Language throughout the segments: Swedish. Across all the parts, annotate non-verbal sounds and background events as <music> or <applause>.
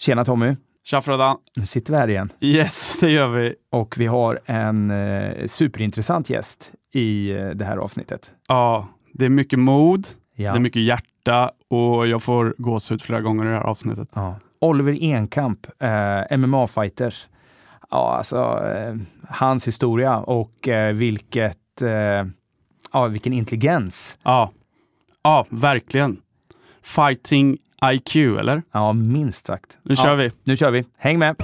Tjena Tommy! Tja Freddan! Nu sitter vi här igen. Yes, det gör vi. Och vi har en eh, superintressant gäst i eh, det här avsnittet. Ja, det är mycket mod, Ja. det är mycket hjärta och jag får gåshud flera gånger i det här avsnittet. Ja. Oliver Enkamp, eh, MMA-fighters. Ja, alltså eh, hans historia och eh, vilket, eh, ja, vilken intelligens. Ja, ja verkligen. Fighting IQ, eller? Ja, minst sagt. Nu ja, kör vi. Nu kör vi. Häng med!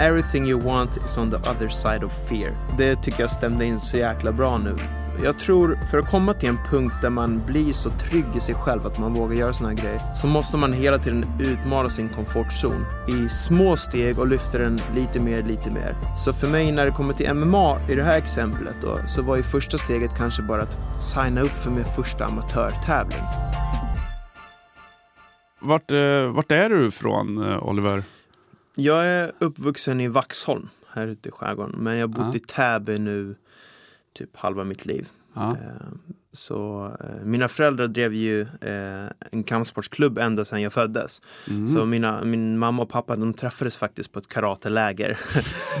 Everything you want is on the other side of fear. Det tycker jag stämde in så jäkla bra nu. Jag tror för att komma till en punkt där man blir så trygg i sig själv att man vågar göra såna här grejer så måste man hela tiden utmana sin komfortzon i små steg och lyfta den lite mer, lite mer. Så för mig när det kommer till MMA i det här exemplet då, så var ju första steget kanske bara att signa upp för min första amatörtävling. Vart, eh, vart är du ifrån, eh, Oliver? Jag är uppvuxen i Vaxholm här ute i skärgården men jag har bott Ja. i Täby nu typ halva mitt liv. Ja. Eh, Så eh, mina föräldrar drev ju eh, en kampsportsklubb ända sedan jag föddes. Mm. Så mina, min mamma och pappa de träffades faktiskt på ett karateläger.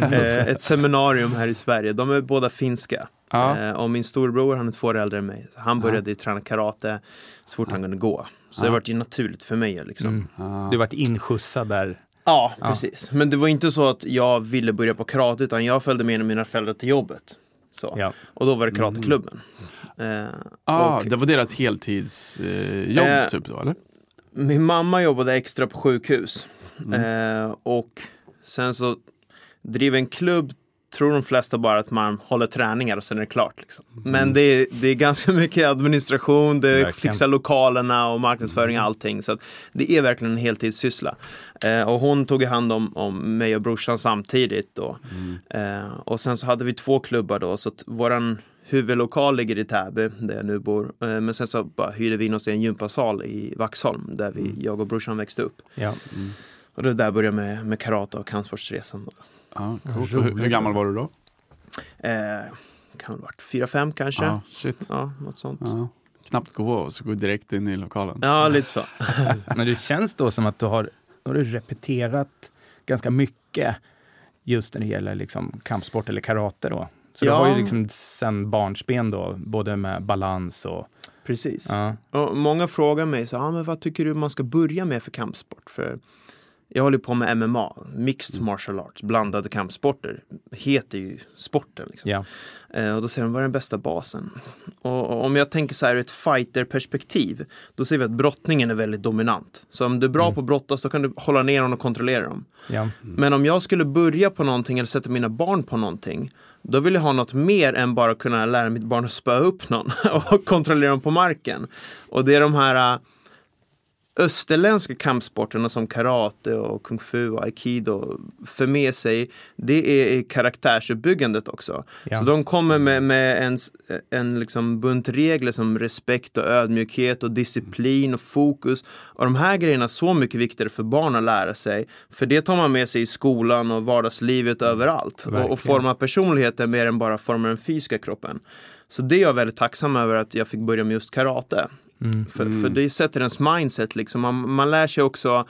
<laughs> <laughs> ett seminarium här i Sverige. De är båda finska. Ja. Och min storebror han är två år äldre än mig. Så han började träna karate så fort han kunde gå. Så det Ja. var ju naturligt för mig. Liksom. Mm. Ja. Du varit inskjutsad där. Ja, Ja. precis. Men det var inte så att jag ville börja på karate utan jag följde med mina föräldrar till jobbet. Så. Ja. Och då var det karateklubben. Eh, Ah, och det var deras heltidsjobb eh, Eh, typ då, eller? min mamma jobbade extra på sjukhus. Eh, och sen så driver en klubb tror de flesta bara att man håller träningar och sen är det klart. Liksom. Men det är, det är ganska <laughs> mycket administration, det Verkligen. fixa lokalerna och marknadsföring och allting. Så det är verkligen en heltidssyssla. Eh, och hon tog hand om, om mig och brorsan samtidigt. Då. Eh, och sen så hade vi två klubbar då, så att våran huvudlokal ligger i Täby, där jag nu bor. Eh, men sen så bara hyrde vi in oss i en gympasal i Vaxholm, där vi, jag och brorsan växte upp. Ja. Och det där började med, med karate och kampsportsresan. Då. Ja, coolt. Hur, hur gammal var du då? Eh, kan ha varit fyra, fem kanske. Ja, Ja, shit. något sånt. Ja. Knappt gå och så gå direkt in i lokalen. Ja, lite så. <laughs> Men det känns då som att du har, har du repeterat ganska mycket just när det gäller liksom kampsport eller karate då. Så Ja. du har ju liksom sen barnsben då, både med balans och... Precis. Ja. Och många frågar mig så, ah, men vad tycker du man ska börja med för kampsport? För jag håller på med MMA, Mixed Martial Arts, blandade kampsporter. Heter ju sporten. Liksom. Ja. Eh, och då säger de, vad är den bästa basen? Och, och om jag tänker så här ur ett fighter-perspektiv, då ser vi att brottningen är väldigt dominant. Så om du är bra på att brottas, då kan du hålla ner dem och kontrollera dem. Ja. Men om jag skulle börja på någonting eller sätta mina barn på någonting, då vill jag ha något mer än bara kunna lära mitt barn att spöa upp någon <laughs> och kontrollera dem på marken. Och det är de här österländska kampsporterna som karate och kung fu och aikido för med sig, det är karaktärsuppbyggandet också. Ja. Så de kommer med, med en, en liksom bunt regler som respekt och ödmjukhet och disciplin och fokus. Och de här grejerna är så mycket viktigare för barn att lära sig. För det tar man med sig i skolan och vardagslivet överallt. Och, och formar personligheten mer än bara formar den fysiska kroppen. Så det är jag väldigt tacksam över att jag fick börja med just karate. Mm. För, för det sätter ens mindset liksom. Man, man lär sig också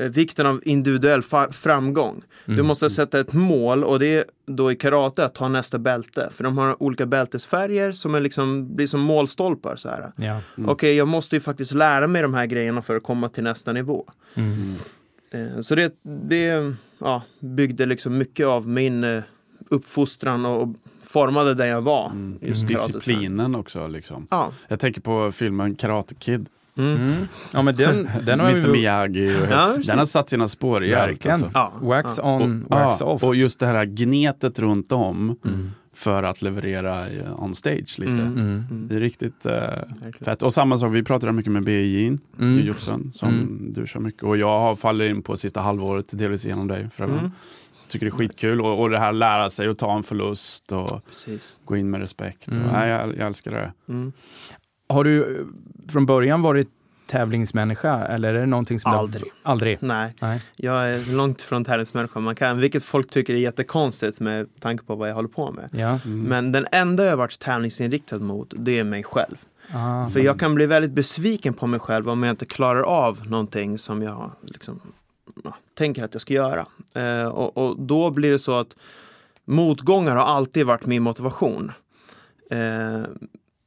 eh, vikten av individuell framgång. Du måste sätta ett mål och det är då i karate att ta nästa bälte. För de har olika bältesfärger som är liksom, blir som målstolpar. Så här. Ja. Okej, jag måste ju faktiskt lära mig de här grejerna för att komma till nästa nivå. Mm. Eh, Så det, det ja, byggde liksom mycket av min eh, uppfostran och, och formade där jag var. Just karateträning. Disciplinen också liksom. Ja. Jag tänker på filmen Karate Kid. Mm. Mm. Ja, men den, <laughs> den har Mr. Ja, Miyagi. Och precis. den har satt sina spår i allt. Verkligen. Alltså. Ja. Wax ja. on, Och, wax ja, off. och just det här gnetet runt om Mm. för att leverera eh, on stage lite. Mm. Mm. Det är riktigt Verkligen. fett. Och samma sak, vi pratade mycket med BJ, Mm. jujutsun, som Mm. du kör mycket. Och jag har fallit in på sista halvåret, delvis genom dig. För Mm. Tycker det är skitkul. Och, och det här lära sig att ta en förlust och Precis. gå in med respekt. Mm. Och, nej, jag, jag älskar det. Mm. Har du från början varit tävlingsmänniska eller är det någonting som du har- Aldrig. Aldrig? Nej, Nej. jag är långt från tävlingsmänniska. Man kan, vilket folk tycker är jättekonstigt med tanke på vad jag håller på med. Ja. Mm. Men den enda jag varit tävlingsinriktad mot, det är mig själv. Ah. För jag kan bli väldigt besviken på mig själv om jag inte klarar av någonting som jag liksom, tänker att jag ska göra. Eh, och, och då blir det så att motgångar har alltid varit min motivation. Eh,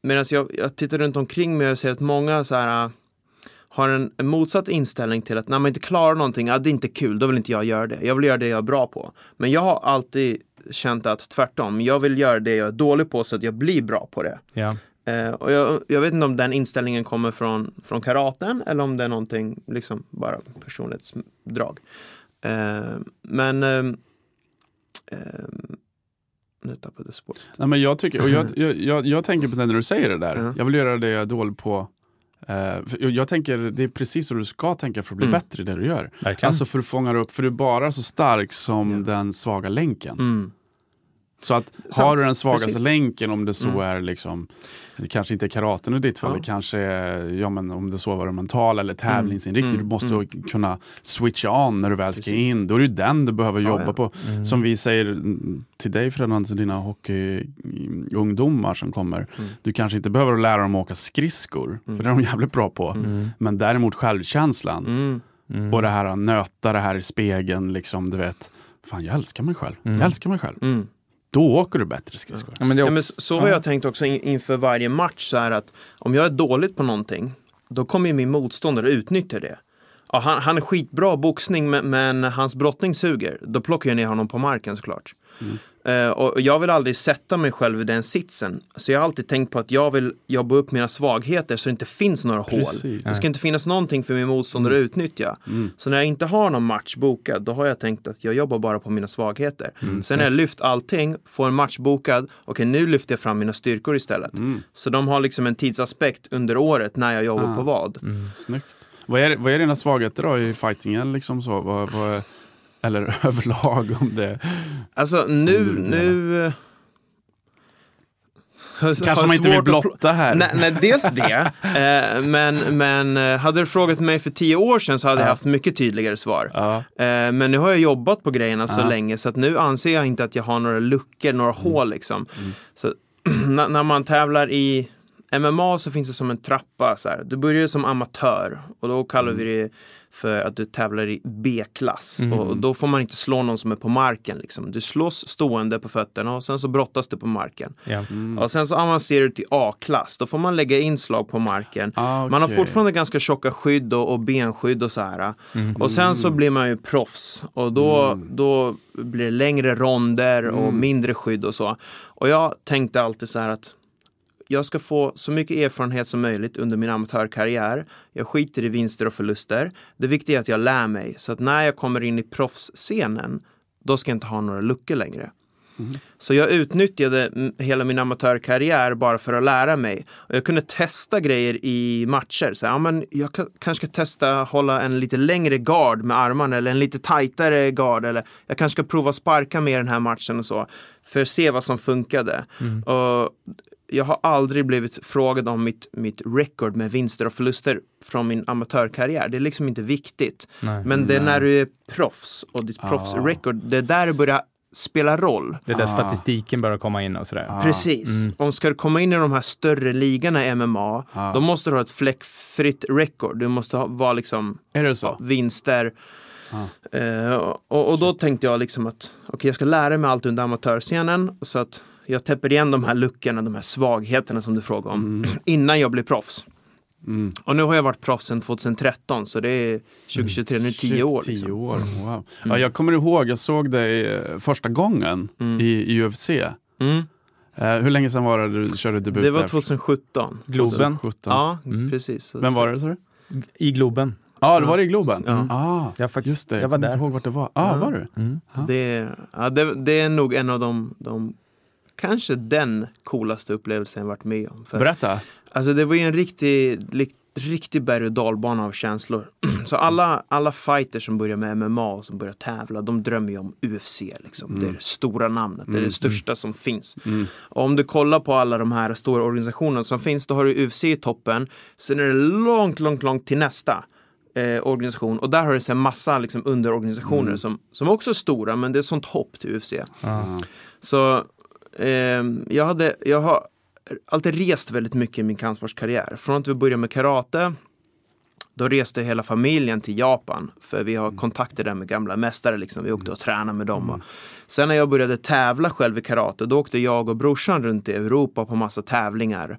Medan jag, jag tittar runt omkring mig och ser att många så här, eh, har en, en motsatt inställning till att när man inte klarar någonting, ah, det är inte kul, då vill inte jag göra det. Jag vill göra det jag är bra på. Men jag har alltid känt att tvärtom, jag vill göra det jag är dålig på så att jag blir bra på det. Ja. Eh, och jag, jag vet inte om den inställningen kommer från, från karaten eller om det är någonting, liksom bara personlighetsdrag. Eh, men eh, eh, nu tappade jag spåret. Nej, men jag, tycker, och jag, <laughs> jag, jag, jag tänker på det när du säger det där. Ja. Jag vill göra det jag är dålig på. För jag, tänker det är precis så du ska tänka för att bli Mm. bättre i det du gör. Verkligen. Alltså för att fånga upp, för du är bara så stark som den svaga länken. Mm. Så att Sant. har du den svagaste Precis. länken, om det så Mm. är liksom, det kanske inte är karaten i ditt fall, Ja. det kanske är, ja men om det så var det mental eller tävlingsinriktning, Mm. du måste Mm. kunna switcha on när du väl ska Precis. in. Då är det ju den du behöver Ja, jobba ja. på. Mm. Som vi säger mm, till dig Fredan, till dina hockeyungdomar som kommer. Mm. Du kanske inte behöver lära dem att åka skridskor, för det är de jävligt bra på. Mm. Men däremot självkänslan Mm. Mm. och det här att nöta det här i spegeln, liksom, du vet. Fan, jag älskar mig själv. Mm. Jag älskar mig själv. Då åker du bättre skridskor. Ja, men det Ja, men så, har Ja. jag tänkt också in, inför varje match så här att om jag är dåligt på någonting då kommer ju min motståndare utnyttja det. Ja, han, han är skitbra boxning men, men hans brottning suger. Då plockar jag ner honom på marken såklart. Mm. Eh, och jag vill aldrig sätta mig själv i den sitsen. Så jag har alltid tänkt på att jag vill jobba upp mina svagheter så det inte finns några Precis. hål. Det ska inte finnas någonting för min motståndare att utnyttja. Mm. Så när jag inte har någon match bokad, då har jag tänkt att jag jobbar bara på mina svagheter. Mm, Sen när jag lyft allting, får en match bokad, okej nu lyfter jag fram mina styrkor istället. Mm. Så de har liksom en tidsaspekt under året när jag jobbar Ah. på vad. mm. Snyggt. Vad är, vad är dina svagheter då i fightingen? Liksom så? Vad, vad, eller <laughs> överlag om det... Alltså nu, nu... eh, Kanske man inte vill blotta här. Nej, nej, dels det. <laughs> Eh, men, men eh, hade du frågat mig för tio år sedan så hade jag Ja. haft mycket tydligare svar. Ja. Eh, men nu har jag jobbat på grejerna så Ja. länge så att nu anser jag inte att jag har några luckor, några hål liksom. Mm. Så <clears throat> när, när man tävlar i MMA så finns det som en trappa. Så här. Du börjar ju som amatör och då kallar Mm. vi det för att du tävlar i B-klass. Mm. Och då får man inte slå någon som är på marken. Liksom. Du slås stående på fötterna och sen så brottas du på marken. ja. Mm. Och sen så avancerar du till A-klass. Då får man lägga inslag på marken. Ah, Man har fortfarande ganska tjocka skydd och, och benskydd och så här. Mm. Och sen så blir man ju proffs och då, Mm. då blir det längre ronder och Mm. mindre skydd och så. Och jag tänkte alltid så här att jag ska få så mycket erfarenhet som möjligt under min amatörkarriär. Jag skiter i vinster och förluster. Det viktiga är att jag lär mig så att när jag kommer in i proffsscenen då ska jag inte ha några luckor längre. Mm. Så jag utnyttjade hela min amatörkarriär bara för att lära mig. Och jag kunde testa grejer i matcher. Så, ja, men jag ka- kanske ska testa hålla en lite längre gard med armarna eller en lite tajtare gard. Eller jag kanske ska prova sparka mer den här matchen och så. För att se vad som funkade. Mm. Och jag har aldrig blivit frågad om mitt, mitt record med vinster och förluster från min amatörkarriär. Det är liksom inte viktigt. Nej. Men det är Nej. när du är proffs och ditt Ah. proffsrecord, det är där det börjar spela roll. Det är där Ah. statistiken börjar komma in och sådär. Ah. Precis. Mm. Om ska du komma in i de här större ligorna i MMA, Ah. då måste du ha ett fläckfritt record. Du måste ha, vara liksom Är det ja, så? vinster. Ah. Eh, och, och då tänkte jag liksom att okej, jag ska lära mig allt under amatörscenen så att jag täpper igen de här luckorna, de här svagheterna som du frågar om, Mm. <clears throat> innan jag blir proffs. Mm. Och nu har jag varit proffs sedan 2013, så det är 2023, nu är det tio Shit, år. Tio Liksom. år, wow. Ja, jag kommer ihåg, jag såg dig eh, första gången Mm. i, i UFC. Mm. Eh, hur länge sedan var det du körde debut Det var där? 2017. Globen. 2017. Ja, Mm. precis. Vem var det sa du? I Globen. Ja, det var det i Globen? Ja. Ah, Jag, faktiskt, just det, jag var kommer inte ihåg vart det var. Ah, Ja. var du? Mm. Det, ja, det, det är nog en av de, de kanske den coolaste upplevelsen jag varit med om. För, Berätta. alltså det var ju en riktig, riktig berg och dalbana av känslor. <clears throat> Så alla, alla fighters som börjar med MMA och som börjar tävla, de drömmer ju om UFC. Liksom. Det är det stora namnet, det är Mm. det största som finns. Mm. Och om du kollar på alla de här stora organisationerna som finns, då har du UFC i toppen. Sen är det långt, långt, långt till nästa eh, organisation. Och där har du en massa liksom, underorganisationer Mm. som, som också är stora, men det är sånt hopp till UFC. Ja. Så jag, hade, jag har alltid rest väldigt mycket i min kampsportskarriär. Från att vi började med karate då reste hela familjen till Japan för vi har kontakter där med gamla mästare. Liksom. Vi åkte och tränade med dem. Och sen när jag började tävla själv i karate då åkte jag och brorsan runt i Europa på massa tävlingar.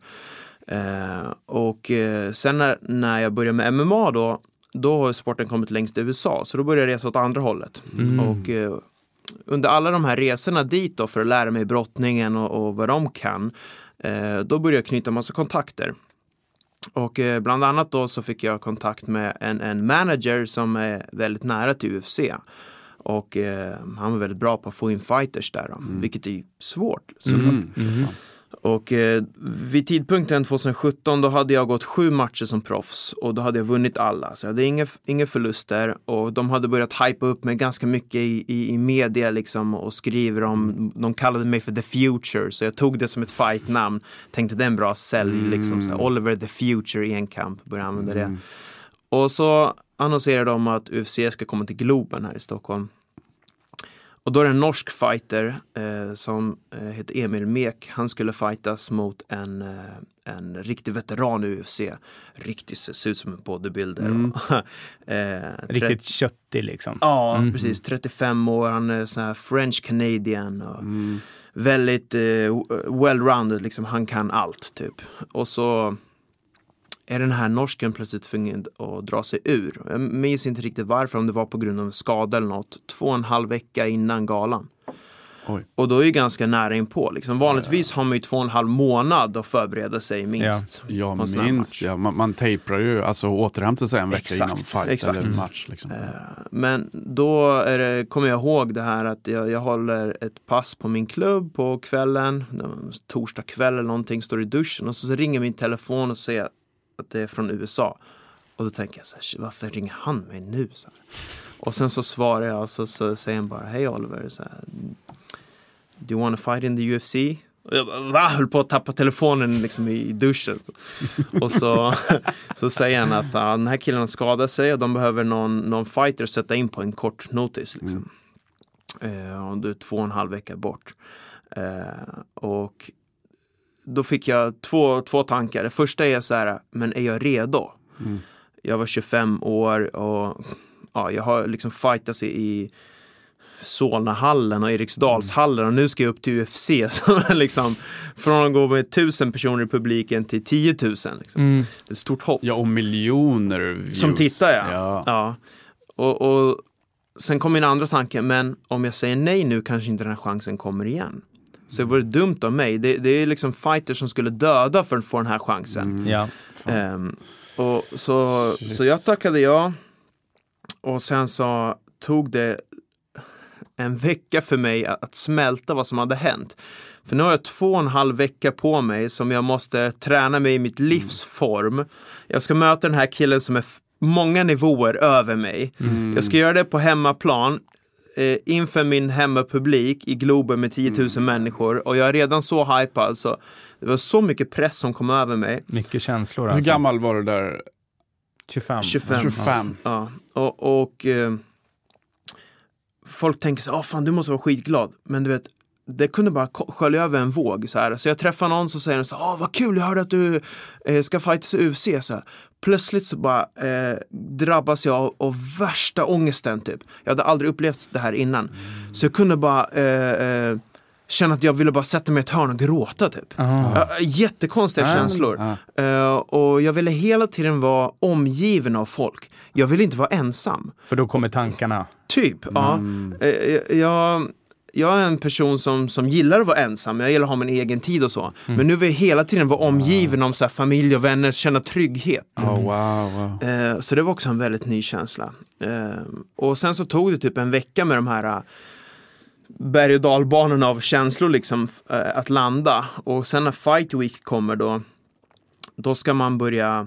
Eh, och eh, sen när, när jag började med MMA då, då har sporten kommit längst i USA. Så då började jag resa åt andra hållet. Mm. Och eh, under alla de här resorna dit då för att lära mig brottningen och, och vad de kan, eh, då började jag knyta massa kontakter. Och eh, bland annat då så fick jag kontakt med en, en manager som är väldigt nära till UFC. Och eh, han var väldigt bra på att få in fighters där, då, vilket är svårt såklart. Mm. Mhm. Och eh, vid tidpunkten 2017 då hade jag gått sju matcher som proffs och då hade jag vunnit alla. Så jag hade inga, inga förluster och de hade börjat hypa upp mig ganska mycket i, i, i media liksom och skriver om, de kallade mig för the future så jag tog det som ett fightnamn. Tänkte det är en bra sälj liksom, så här, Oliver the future i en kamp, började använda det. Och så annonserade de att UFC ska komma till Globen här i Stockholm. Och då är det en norsk fighter eh, som eh, heter Emil Mek. Han skulle fightas mot en, eh, en riktig veteran i UFC. Riktigt ser ut som en bodybuilder. Mm. <laughs> eh, Riktigt köttig liksom. Ja, Mhm. precis. 35 år, han är sån här French Canadian. Och Mm. Väldigt eh, well-rounded, liksom. han kan allt typ. Och så är den här norsken plötsligt tvungen att dra sig ur. Jag minns inte riktigt varför, om det var på grund av en skada eller något. Två och en halv vecka innan galan. Oj. Och då är ju ganska nära inpå. Liksom. Vanligtvis har man ju två och en halv månad att förbereda sig minst. Ja, här minst. Ja. Man, man tejpar ju, alltså återhämtar sig en vecka Exakt, innan fight exakt. eller match. Liksom. Eh, Men då det, kommer jag ihåg det här att jag, jag håller ett pass på min klubb på kvällen, torsdag kväll eller någonting, står i duschen och så ringer min telefon och säger att det är från USA. Och då tänker jag så här, "Shit, varför ringer han mig nu? Så här. Och sen så svarar jag och så, så säger han bara, hej Oliver, så här, do you wanna fight in the UFC? Och jag bara, va? Höll på att tappa telefonen liksom i duschen. Och så, så säger han att den här killen har skadat sig och de behöver någon, någon fighter att sätta in på en kort notis. Liksom. Eh, och du är två och en halv vecka bort. Eh, och då fick jag två, två tankar. Det första är så här, men är jag redo? Mm. Jag var 25 år och ja, jag har liksom fightats i, i Solnahallen och Eriksdalshallen och nu ska jag upp till UFC. Som är liksom, från att gå med tusen personer i publiken till 10 000. Liksom. Mm. Det är ett stort hopp. Ja, och miljoner views. Som tittar ja. ja. ja. Och, och sen kom min andra tanke, men om jag säger nej nu kanske inte den här chansen kommer igen. Så det vore dumt av mig. Det, det är liksom fighters som skulle döda för att få den här chansen. Mm. Ja. Ehm, och så, Shit. så jag tackade ja. Och sen så tog det en vecka för mig att, att smälta vad som hade hänt. För nu har jag två och en halv vecka på mig som jag måste träna mig i mitt livs form. Jag ska möta den här killen som är många nivåer över mig. Mm. Jag ska göra det på hemmaplan eh, inför min hemmapublik i Globen med 10 000 människor och jag är redan så hypad så det var så mycket press som kom över mig. Mycket känslor Hur alltså. gammal var du där? 25. 25. 25. Ja, och, och eh, folk tänker så här, "Ah, fan du måste vara skitglad. Men du vet, det kunde bara skölja över en våg. Så, här. så jag träffar någon så säger så här, ah, vad kul, jag hörde att du eh, ska fightas i UFC. Så här. Plötsligt så bara eh, drabbas jag av, av värsta ångesten typ. Jag hade aldrig upplevt det här innan. Så jag kunde bara eh, eh, känna att jag ville bara sätta mig i ett hörn och gråta typ. Ah. Ja, jättekonstiga Ja, men- känslor. Ja. Eh, och jag ville hela tiden vara omgiven av folk. Jag ville inte vara ensam. För då kommer tankarna. Typ, ja. Mm. Eh, jag, jag är en person som, som gillar att vara ensam. Jag gillar att ha min egen tid och så. Men nu vill jag hela tiden vara omgiven av så familj och vänner, känna trygghet. Oh, wow, wow. Eh, så det var också en väldigt ny känsla. Eh, och sen så tog det typ en vecka med de här eh, berg och dalbanorna av känslor liksom eh, att landa. Och sen när Fight Week kommer då, då ska man börja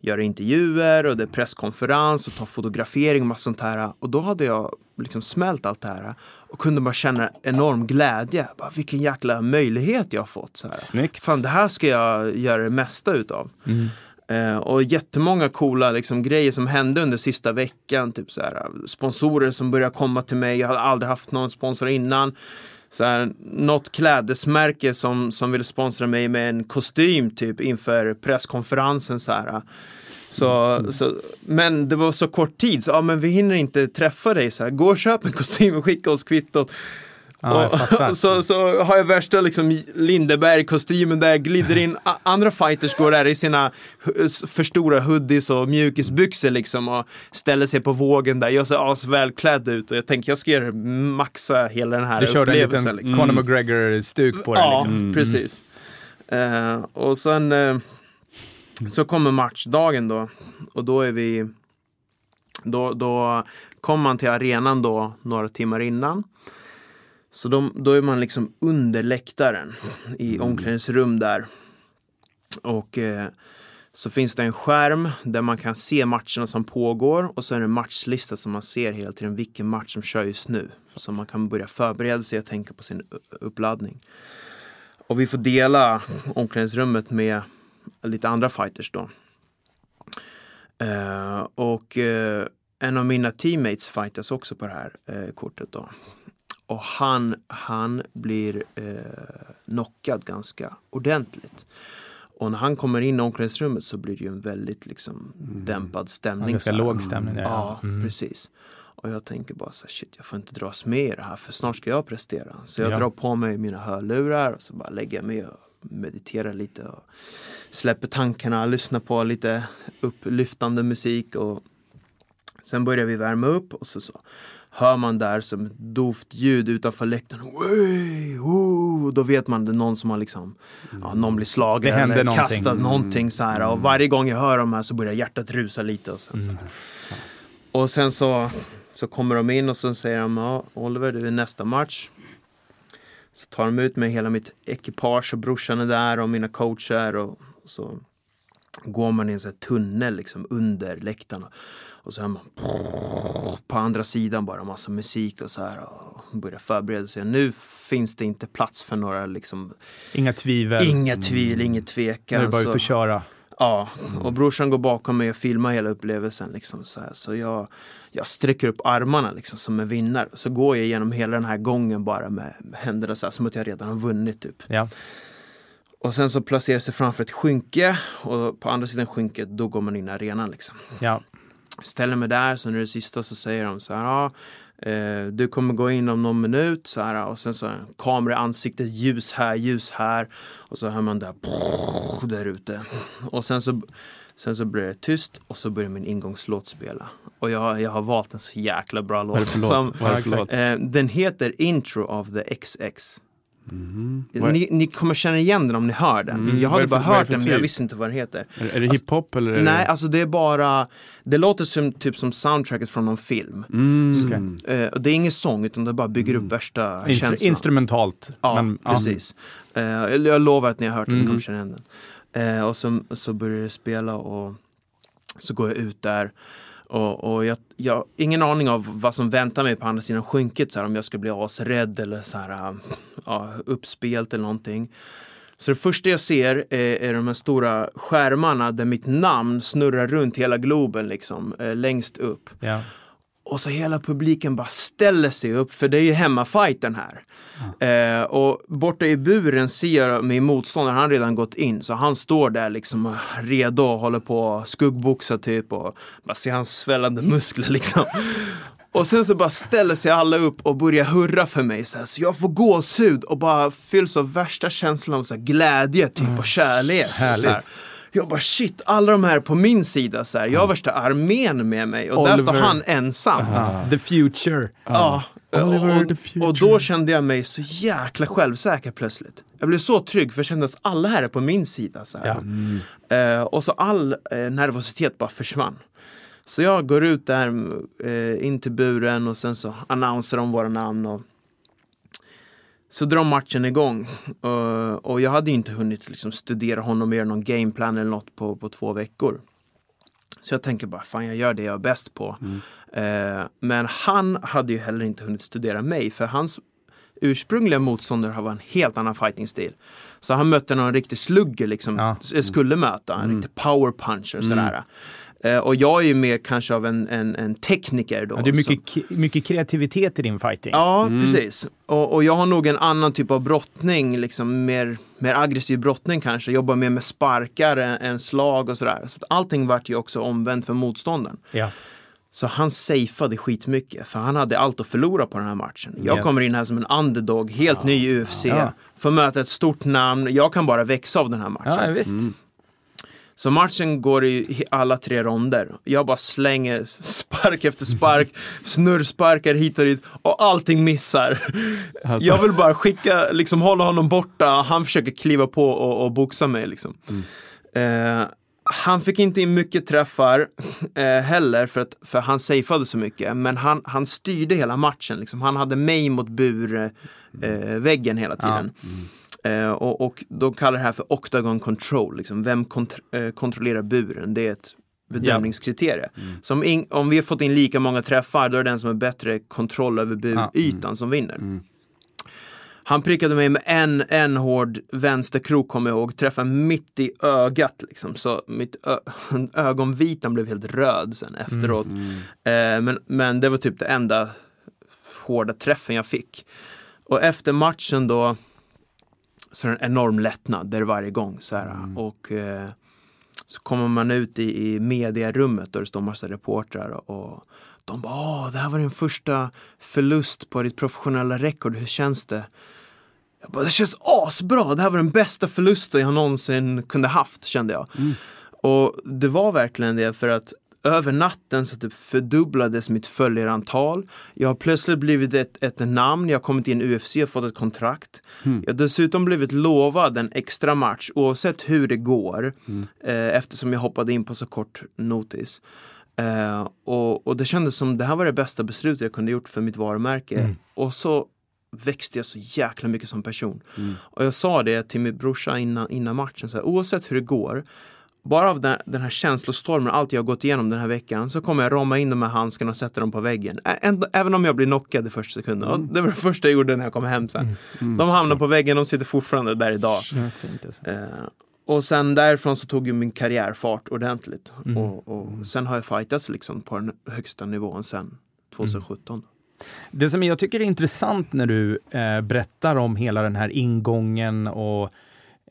göra intervjuer och det är presskonferens och ta fotografering och massa sånt här. Och då hade jag liksom smält allt det här och kunde bara känna enorm glädje. Bara, vilken jäkla möjlighet jag har fått. Så här. Snyggt. Fan, det här ska jag göra det mesta utav. Mm. Eh, och jättemånga coola liksom, grejer som hände under sista veckan. Typ så här, sponsorer som började komma till mig. Jag hade aldrig haft någon sponsor innan. så här, något klädesmärke som, som ville sponsra mig med en kostym typ inför presskonferensen. Så här. Så, Mm. så, men det var så kort tid, så ja, men vi hinner inte träffa dig. Så här. Gå och köp en kostym och skicka oss kvittot. Ja, fattar. och, <laughs> så, så har jag värsta liksom Lindeberg-kostymen där, glider in. Andra fighters går där i sina för stora hoodies och mjukisbyxor liksom och ställer sig på vågen där. Jag ser asvälklädd ut och jag tänker jag ska göra maxa hela den här Du körde en upplevelsen. liten liksom. Conor McGregor-stuk på det. Ja, Liksom. Mm. precis. Eh, och sen eh, så kommer matchdagen då. Och då är vi... Då, då kommer man till arenan då några timmar innan. Så de, då är man liksom under läktaren i omklädningsrum där. Och eh, så finns det en skärm där man kan se matcherna som pågår och så är det en matchlista som man ser hela tiden vilken match som kör just nu. Så man kan börja förbereda sig och tänka på sin uppladdning. Och vi får dela omklädningsrummet med lite andra fighters då. Eh, och eh, en av mina teammates fightas också på det här eh, kortet då. Och han, han blir eh, knockad ganska ordentligt. Och när han kommer in i omklädningsrummet så blir det ju en väldigt liksom dämpad stämning. Ja, ganska låg stämning ja. Ja, Mm. precis. Och jag tänker bara så här, shit, jag får inte dras med i det här för snart ska jag prestera. Så jag Ja. drar på mig mina hörlurar och så bara lägger jag mig och mediterar lite och släpper tankarna, lyssnar på lite upplyftande musik och sen börjar vi värma upp och så, så hör man där som ett dovt ljud utanför läktaren. Då vet man det är någon som har liksom, ja, någon blir slagen eller någonting. kastad någonting så här. Och varje gång jag hör de här så börjar hjärtat rusa lite och sen så här. Och sen så, så kommer de in och så säger de, ja Oliver det är nästa match. Så tar de ut mig hela mitt ekipage och brorsan är där och mina coacher och så går man i en sån tunnel liksom under läktaren. Och så hör man på andra sidan bara massa musik och så här och börjar förbereda sig. Nu finns det inte plats för några liksom, Inga tvivel. inget tvivel, inget Nu är tvekan. det bara ut och köra. Ja, och brorsan går bakom mig och filmar hela upplevelsen. Liksom, så här. så jag, jag sträcker upp armarna liksom, som en vinnare. Så går jag igenom hela den här gången bara med händerna så här, som att jag redan har vunnit. Typ. Ja. Och sen så placerar sig framför ett skynke och på andra sidan skynket då går man in i arenan. Liksom. Ja. Ställer mig där, så när det är sista så säger de så här. Ja, eh, du kommer gå in om någon minut. Så här, och sen så är det en kamera i ansiktet, ljus här, ljus här. Och så hör man där, där ute. Och sen så, sen så blir det tyst och så börjar min ingångslåt spela. Och jag, jag har valt en så jäkla bra låt. det som- det? Eh, den heter Intro of the XX. Är- Ni, ni kommer känna igen den om ni hör den. Mm. Jag hade bara hört den men jag typ? visste inte vad den heter. Är, är det hiphop eller? Nej, det... alltså det är bara, det låter som, typ som soundtracket från någon film. Mm. Eh, och det är ingen sång utan det bara bygger upp värsta Instru- känslan. instrumentalt. Ja, men, precis. Eh, jag, jag lovar att ni har hört den, ni Mm. kommer känna igen den. Eh, och så, så börjar det spela och så går jag ut där. Och, och jag, jag har ingen aning av vad som väntar mig på andra sidan skynket. Så här, om jag ska bli asrädd eller så här, äh, ja, uppspelt eller någonting. Så det första jag ser är, är de här stora skärmarna där mitt namn snurrar runt hela globen liksom, eh, längst upp. Yeah. Och så hela publiken bara ställer sig upp, för det är ju hemmafajten här. Eh, och borta i buren ser jag min motståndare, han har redan gått in. Så han står där liksom redo och håller på att skuggboxa typ. Och bara ser hans svällande muskler <laughs> liksom. Och sen så bara ställer sig alla upp och börjar hurra för mig. Så, här, så jag får gåshud och bara fylls av värsta känslan av så glädje typ och kärlek. Så här. Jag bara shit, alla de här på min sida. Så här. Jag har värsta armén med mig och där står Oliver. han ensam. Ah, The future. Ja. Oliver the Och, future. och då kände jag mig så jäkla självsäker plötsligt. Jag blev så trygg för jag kände att alla här är på min sida. Så. Ja. Eh, och så all eh, nervositet bara försvann. Så jag går ut där in till buren och sen så annonserar de våra namn. Och så drar matchen igång. Eh, och jag hade inte hunnit liksom, studera honom mer någon gameplan eller något på, på två veckor. Så jag tänker bara, fan jag gör det jag är bäst på. Eh, men han hade ju heller inte hunnit studera mig för hans ursprungliga motståndare var en helt annan fighting-stil. Så han mötte någon riktig slugger liksom, Ja. skulle möta, en riktig power puncher sådär. Eh, och jag är ju mer kanske av en, en, en tekniker då. Ja, det är som- mycket, mycket kreativitet i din fighting. Ja, precis. Och, och jag har nog en annan typ av brottning, liksom mer, mer aggressiv brottning kanske. Jobbar mer med sparkar än, än slag och sådär. Så att allting vart ju också omvänt för motståndaren. Ja. Så han safeade skitmycket, för han hade allt att förlora på den här matchen. Jag Yes. kommer in här som en underdog, helt ny i UFC. Ja. Får möta ett stort namn, jag kan bara växa av den här matchen. ja, visst. Så matchen går i alla tre ronder. Jag bara slänger spark efter spark, <laughs> snurrsparkar hit och dit och allting missar. Alltså. Jag vill bara skicka, liksom hålla honom borta, han försöker kliva på och, och boxa mig liksom. Eh, han fick inte in mycket träffar eh, heller för att för han safeade så mycket. Men han, han styrde hela matchen. Liksom. Han hade mig mot burväggen eh, väggen hela tiden. Eh, och, och de kallar det här för octagon control. Liksom. Vem kont- eh, kontrollerar buren? Det är ett bedömningskriterie. Så om, in, om vi har fått in lika många träffar, då är det den som har bättre kontroll över burytan som vinner. Han prickade mig med en, en hård vänsterkrok kommer jag ihåg, träffade mitt i ögat liksom. Så mitt <laughs> ögonvitan blev helt röd sen efteråt. Eh, men, men det var typ det enda hårda träffen jag fick. Och efter matchen då så är det en enorm lättnad, är det varje gång. Så här, Och eh, så kommer man ut i, i mediarummet och det står massa reportrar och de bara Åh, det här var din första förlust på ditt professionella rekord, hur känns det? Jag bara, det känns asbra, det här var den bästa förlusten jag någonsin kunde haft, kände jag. Och det var verkligen det för att över natten så typ fördubblades mitt följarantal. Jag har plötsligt blivit ett, ett namn, jag har kommit in i UFC och fått ett kontrakt. Jag har dessutom blivit lovad en extra match oavsett hur det går. Eh, eftersom jag hoppade in på så kort notis. Eh, och, och det kändes som det här var det bästa beslutet jag kunde gjort för mitt varumärke. Och så växte jag så jäkla mycket som person. Och jag sa det till min brorsa innan, innan matchen, så här, oavsett hur det går, bara av den, här känslostormen, allt jag har gått igenom den här veckan, så kommer jag rama in de här handskarna och sätta dem på väggen. Ä- även om jag blir knockad i första sekunden. Och det var det första jag gjorde när jag kom hem sen. de hamnar på väggen, de sitter fortfarande där idag. Alltså. Eh, och sen därifrån så tog ju min karriär fart ordentligt. Och, och sen har jag fightats liksom på den högsta nivån sen 2017. Det som jag tycker är intressant när du eh, berättar om hela den här ingången och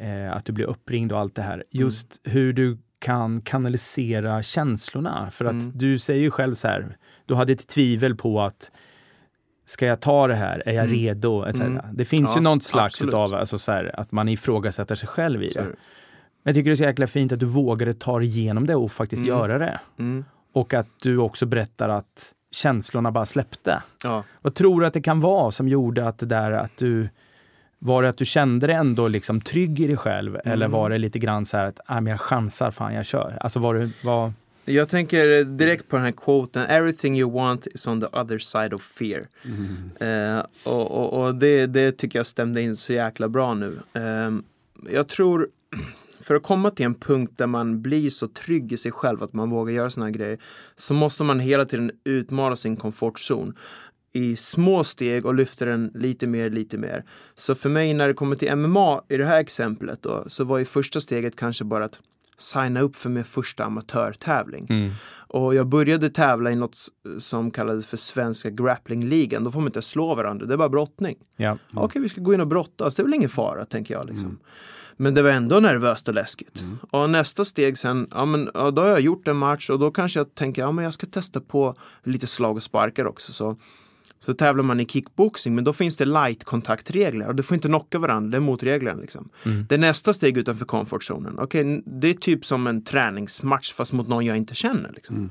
eh, att du blir uppringd och allt det här. Just hur du kan kanalisera känslorna. För att Mm. du säger ju själv så här, du hade ett tvivel på att Ska jag ta det här? Är jag Mm. redo? Etc. Mm. Det finns Ja, ju något slags av alltså så här, att man ifrågasätter sig själv i det. Men jag tycker det är så jäkla fint att du vågade ta dig igenom det och faktiskt Mm. göra det. Mm. Och att du också berättar att känslorna bara släppte. Ja. Vad tror du att det kan vara som gjorde att det där att du var det att du kände dig ändå liksom trygg i dig själv eller Mm. var det lite grann så här att ah, men jag chansar, fan jag kör? Alltså var det, var, Jag tänker direkt på den här quoten, everything you want is on the other side of fear. Eh, och och, och det, det tycker jag stämde in så jäkla bra nu. Eh, jag tror, <clears throat> för att komma till en punkt där man blir så trygg i sig själv att man vågar göra såna här grejer, så måste man hela tiden utmana sin komfortzon i små steg och lyfter den lite mer, lite mer. Så för mig när det kommer till MMA i det här exemplet då, så var ju första steget kanske bara att signa upp för min första amatörtävling. Och jag började tävla i något som kallades för Svenska Grapplingligan. Då får man inte slå varandra, det är bara brottning. ja. Okej, vi ska gå in och brottas, det är väl ingen fara, tänker jag. Liksom. Men det var ändå nervöst och läskigt. Och nästa steg sen, ja men ja, då har jag gjort en match och då kanske jag tänker, ja men jag ska testa på lite slag och sparkar också. Så, så tävlar man i kickboxing, men då finns det light kontaktregler och du får inte knocka varandra, det är motreglerna liksom. Det är nästa steg utanför comfortzonen. Okej, det är typ som en träningsmatch fast mot någon jag inte känner. Liksom.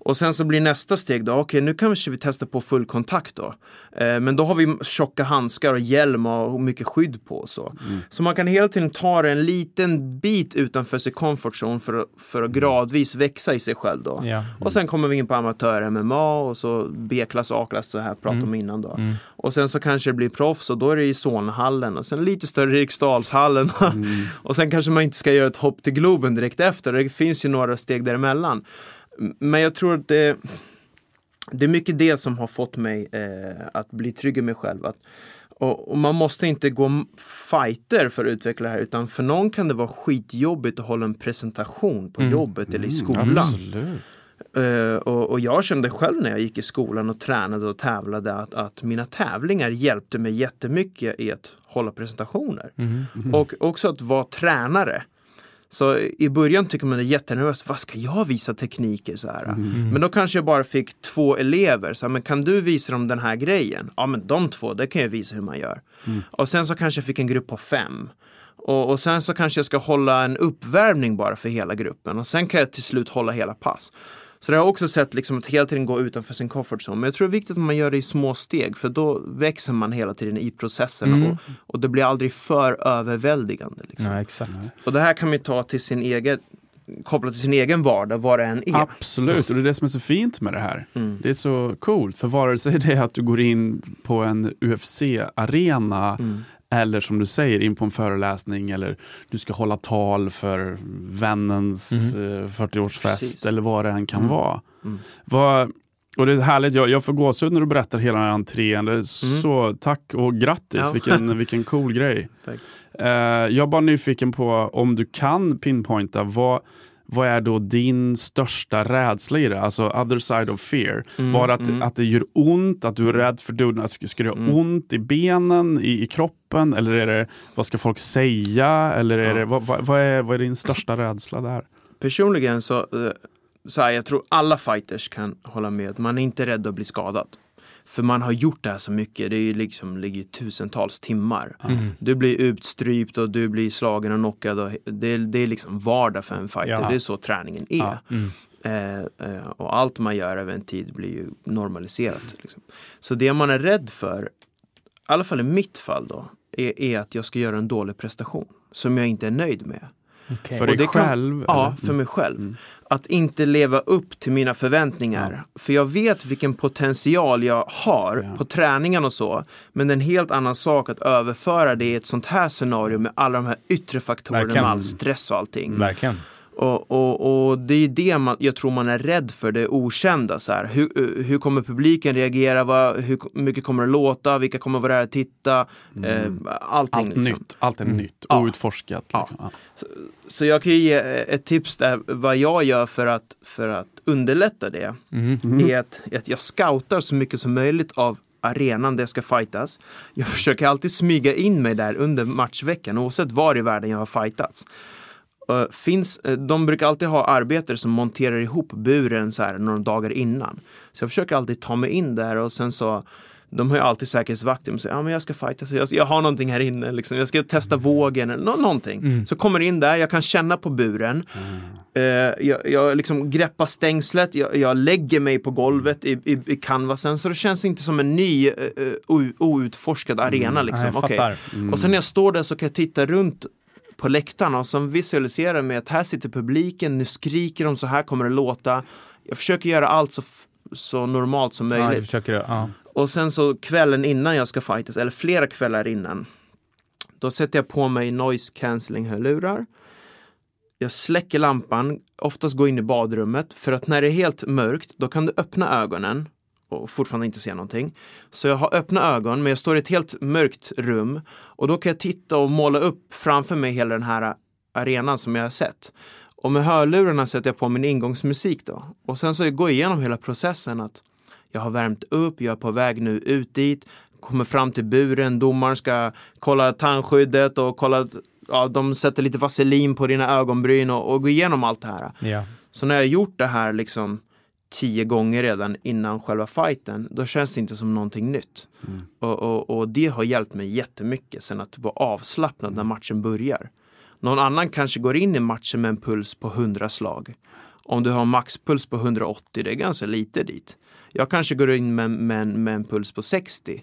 Och sen så blir nästa steg då, okej nu kanske vi testar på full kontakt då. Eh, men då har vi tjocka handskar och hjälm och mycket skydd på och så. Så man kan hela tiden ta det en liten bit utanför sin comfort zone för att, för att gradvis växa i sig själv då. Ja. Och sen kommer vi in på amatör-MMA och så B-klass, A-klass, så här pratade om innan då. Och sen så kanske det blir proffs och då är det i Solnahallen och sen lite större Eriksdalshallen. <laughs> och sen kanske man inte ska göra ett hopp till Globen direkt efter. Det finns ju några steg däremellan. Men jag tror att det, det är mycket det som har fått mig eh, att bli trygg i mig själv. Att, Och, och man måste inte gå fighter för att utveckla det här utan för någon kan det vara skitjobbigt att hålla en presentation på Mm. jobbet eller i Mm, skolan. Absolut. Eh, och, och jag kände själv när jag gick i skolan och tränade och tävlade att, att mina tävlingar hjälpte mig jättemycket i att hålla presentationer. Mm. Och också att vara tränare. Så i början tycker man det är jättenervöst. Vad ska jag visa tekniker så här? Mm. Men då kanske jag bara fick två elever. Så här, men kan du visa dem den här grejen? Ja, men de två, det kan jag visa hur man gör. Och sen så kanske jag fick en grupp på fem. Och, och sen så kanske jag ska hålla en uppvärmning bara för hela gruppen. Och sen kan jag till slut hålla hela pass. Så det har jag också sett liksom att hela tiden gå utanför sin comfort zone. Men jag tror det är viktigt att man gör det i små steg. För då växer man hela tiden i processen. Mm. Och, och det blir aldrig för överväldigande. Liksom. Ja, exakt. Och det här kan man ju ta till sin egen, kopplat till sin egen vardag, vad det än är. Absolut, och det är det som är så fint med det här. Mm. Det är så coolt, för vare sig det är att du går in på en UFC-arena Mm. Eller som du säger in på en föreläsning eller du ska hålla tal för vännens eh, 40-årsfest Precis. eller vad det än kan Mm. vara. Mm. Vad, och det är härligt, jag, jag får gåshud när du berättar hela den här entrén. Det är Så tack och grattis, Ja. vilken, <laughs> vilken cool grej. Eh, jag är bara nyfiken på om du kan pinpointa vad, vad är då din största rädsla i det? Alltså other side of fear. Mm, Var det att, mm. att det gör ont, att du är rädd för att ska, ska det göra Mm. ont i benen, i, i kroppen? Eller är det, vad ska folk säga? Eller är Ja. det, vad, vad, vad, är, vad är din största rädsla där? Personligen så, eh, så här, jag tror alla fighters kan hålla med man är inte rädd att bli skadad. För man har gjort det här så mycket, det är liksom, ligger tusentals timmar. Mm. Du blir utstrypt och du blir slagen och knockad. Och det, det är liksom vardag för en fighter, Ja. det är så träningen är. Ja. Mm. Eh, eh, och allt man gör över en tid blir ju normaliserat. Liksom. Så det man är rädd för, i alla fall i mitt fall då, är, är att jag ska göra en dålig prestation som jag inte är nöjd med. Okej. För dig det kan- själv? Ja, för mig själv. Mm. Att inte leva upp till mina förväntningar. För jag vet vilken potential jag har Ja. på träningen och så. Men det är en helt annan sak att överföra det i ett sånt här scenario med alla de här yttre faktorerna, Verkligen. med all stress och allting. Verkligen. Och, och, och det är det man, jag tror man är rädd för, det okända. Så här. Hur, hur kommer publiken reagera? Vad, hur mycket kommer det låta? Vilka kommer vara där och titta? Eh, allting. Allt liksom. nytt, allt är Mm. nytt, Ja. outforskat. Ja. Liksom. Ja. Så jag kan ju ge ett tips där, vad jag gör för att, för att underlätta det. Mm. Är att, att jag scoutar så mycket som möjligt av arenan där jag ska fightas. Jag <laughs> försöker alltid smyga in mig där under matchveckan oavsett var i världen jag har fightats. Uh, finns, eh, de brukar alltid ha arbetare som monterar ihop buren så här några dagar innan. Så jag försöker alltid ta mig in där och sen så de har ju alltid säkerhetsvakter som säger ja, men jag ska fightas, jag, jag har någonting här inne, liksom. jag ska testa vågen eller nå- någonting. Mm. Så kommer in där, jag kan känna på buren. Eh, jag, jag liksom greppar stängslet, jag, jag lägger mig på golvet i, i, i canvasen så det känns inte som en ny eh, eh, outforskad arena. Liksom. Okej. fattar. Mm. Och sen när jag står där så kan jag titta runt på läktarna och som visualiserar med att här sitter publiken, nu skriker de, så här kommer det låta. Jag försöker göra allt så, så normalt som Ja, möjligt. försöker, ja. Och sen så kvällen innan jag ska fightas, eller flera kvällar innan, då sätter jag på mig noise cancelling hörlurar. Jag släcker lampan, oftast går in i badrummet, för att när det är helt mörkt, då kan du öppna ögonen och fortfarande inte se någonting. Så jag har öppna ögon, men jag står i ett helt mörkt rum och då kan jag titta och måla upp framför mig hela den här arenan som jag har sett. Och med hörlurarna sätter jag på min ingångsmusik då. Och sen så går jag igenom hela processen att jag har värmt upp, jag är på väg nu ut dit, kommer fram till buren, domaren ska kolla tandskyddet och kolla, ja, de sätter lite vaselin på dina ögonbryn och, och gå igenom allt det här. ja. Så när jag har gjort det här liksom tio gånger redan innan själva fighten, då känns det inte som någonting nytt. Mm. Och, och, och det har hjälpt mig jättemycket sen att vara avslappnad när matchen börjar. Någon annan kanske går in i matchen med en puls på 100 slag. Om du har maxpuls på 180, det är ganska lite dit. Jag kanske går in med, med, med en puls på 60.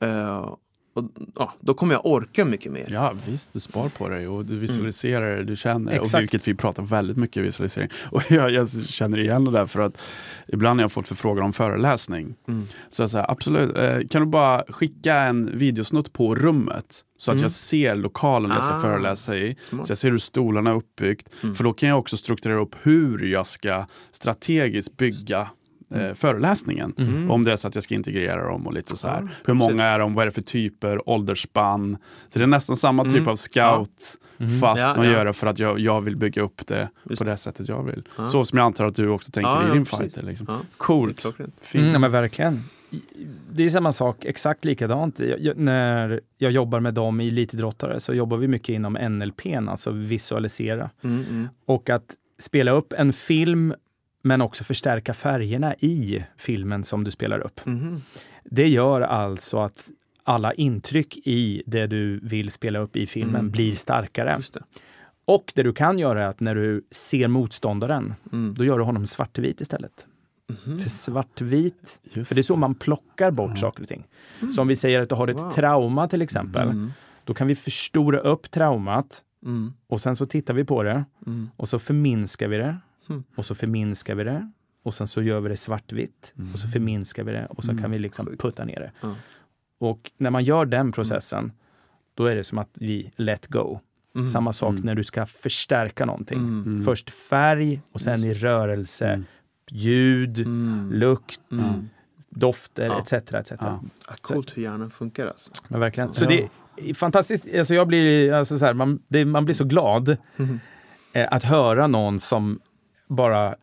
Eh, och, ja, då kommer jag orka mycket mer. Ja visst, du spar på dig och du visualiserar, du känner, och Exakt. vilket vi pratar väldigt mycket visualisering. <laughs> Och jag, jag känner igen det där för att ibland när jag fått förfrågan om föreläsning Mm. så jag säger absolut, eh, kan du bara skicka en videosnutt på rummet så att Mm. jag ser lokalen jag ska Ah, föreläsa i. smart. Så jag ser hur stolarna är uppbyggt. Mm. För då kan jag också strukturera upp hur jag ska strategiskt bygga eh, föreläsningen. Mm. Om det är så att jag ska integrera dem och lite så här. Ja, Hur många är de? Vad är det för typer? Åldersspann? Så det är nästan samma typ Mm. av scout Mm. fast Ja, man ja. gör det för att jag, jag vill bygga upp det Just på det. sättet jag vill. Ja. Så som jag antar att du också tänker Ja, i din precis. fighter. Liksom. Ja, Coolt. Fint. Mm, men verkligen. Det är samma sak, exakt likadant. Jag, jag, när jag jobbar med dem i elitidrottare så jobbar vi mycket inom NLP, alltså visualisera. Mm, mm. Och att spela upp en film men också förstärka färgerna i filmen som du spelar upp. Mhm. Det gör alltså att alla intryck i det du vill spela upp i filmen Mm. blir starkare. Det. Och det du kan göra är att när du ser motståndaren, Mm. då gör du honom svartvit istället. Mhm. För svartvit, Just för det är så man plockar bort Ja. saker och ting. Så om vi säger att du har ett Wow. trauma till exempel, Mm. då kan vi förstora upp traumat Mm. och sen så tittar vi på det Mm. och så förminskar vi det Mm. och så förminskar vi det och sen så gör vi det svartvitt och så förminskar vi det och så Mm. kan vi liksom putta ner det. Ja. Och när man gör den processen, då är det som att vi let go. Mm. Samma sak Mm. när du ska förstärka någonting. Mm. Mm. Först färg och sen i rörelse, Mm. ljud, Mm. lukt, Mm. dofter Ja. etc. etc. Ja. Coolt hur hjärnan funkar alltså. Men verkligen. Så det är fantastiskt. Alltså jag blir, alltså så här, man, det, man blir så glad eh, att höra någon som bara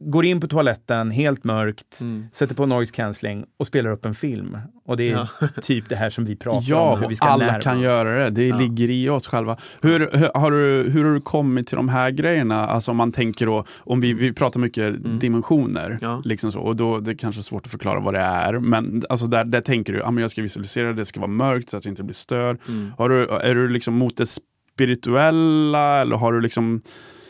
går in på toaletten helt mörkt, Mm. sätter på noise cancelling och spelar upp en film. Och det är Ja. <laughs> typ det här som vi pratar Ja, om, hur vi och alla närma. kan göra det. Det Ja. ligger i oss själva. Hur, hur, har du, hur har du kommit till de här grejerna? Alltså om man tänker då, om vi, vi pratar mycket dimensioner, Ja. liksom så, och då det är kanske svårt att förklara vad det är, men alltså där, där tänker du, ah, men jag ska visualisera, det ska vara mörkt så att jag inte blir störd. Mm. Har du, är du liksom mot det spirituella eller har du liksom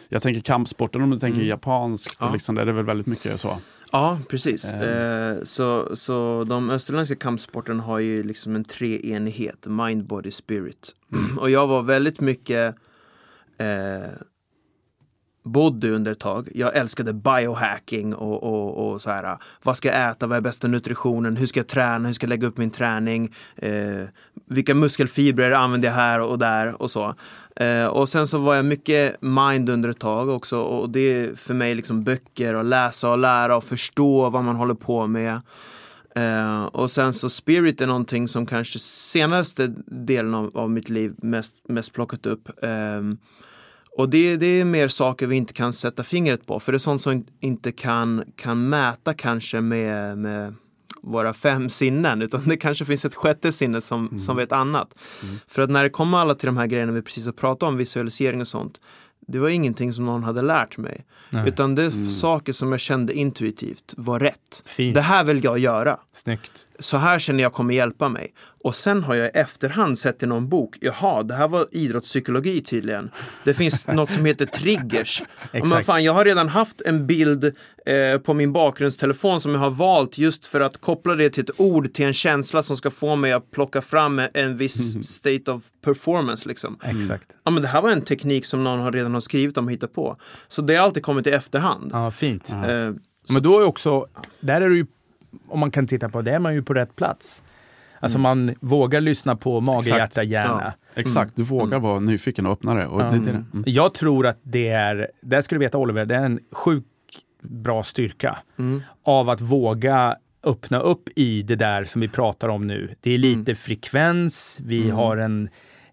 jag tänker kampsporten om du tänker Mm. japanskt, Ja. liksom, där är det väl väldigt mycket så. Ja, precis. Eh. Eh, så, så de österländska kampsporterna har ju liksom en treenighet, mind, body, spirit. <clears throat> Och jag var väldigt mycket eh, body under ett tag. Jag älskade biohacking och, och, och så här. Vad ska jag äta? Vad är bästa nutritionen? Hur ska jag träna? Hur ska jag lägga upp min träning? Eh, vilka muskelfibrer använder jag här och där och så. Eh, och sen så var jag mycket mind under ett tag också och det är för mig liksom böcker och läsa och lära och förstå vad man håller på med. Eh, och sen så spirit är någonting som kanske senaste delen av, av mitt liv mest, mest plockat upp. Eh, och det, det är mer saker vi inte kan sätta fingret på, för det är sånt som inte kan, kan mäta kanske med, med våra fem sinnen, utan det kanske finns ett sjätte sinne som, som vet annat. För att när det kommer alla till de här grejerna vi precis har pratat om, visualisering och sånt, det var ingenting som någon hade lärt mig. Nej. Utan det är saker som jag kände intuitivt var rätt. Fint. Det här vill jag göra. Snyggt. Så här känner jag kommer hjälpa mig. Och sen har jag i efterhand sett i någon bok, jaha, det här var idrottspsykologi tydligen. Det finns <laughs> något som heter triggers. Men fan, jag har redan haft en bild eh, på min bakgrundstelefon som jag har valt just för att koppla det till ett ord, till en känsla som ska få mig att plocka fram en viss <laughs> state of performance. Liksom. Exakt. Ja, men det här var en teknik som någon har redan har skrivit om och hittat på. Så det har alltid kommit i efterhand. Ja, fint. Eh, Men då är också, där är du ju, om man kan titta på det, är man ju på rätt plats. Alltså man vågar lyssna på mage, Exakt. hjärta, hjärna. Exakt, du vågar vara nyfiken och öppna det. Och Ja. det, det, mm. Jag tror att det är, där ska du veta Oliver, det är en sjukt bra styrka mm, av att våga öppna upp i det där som vi pratar om nu. Det är lite frekvens, vi Mm. har en,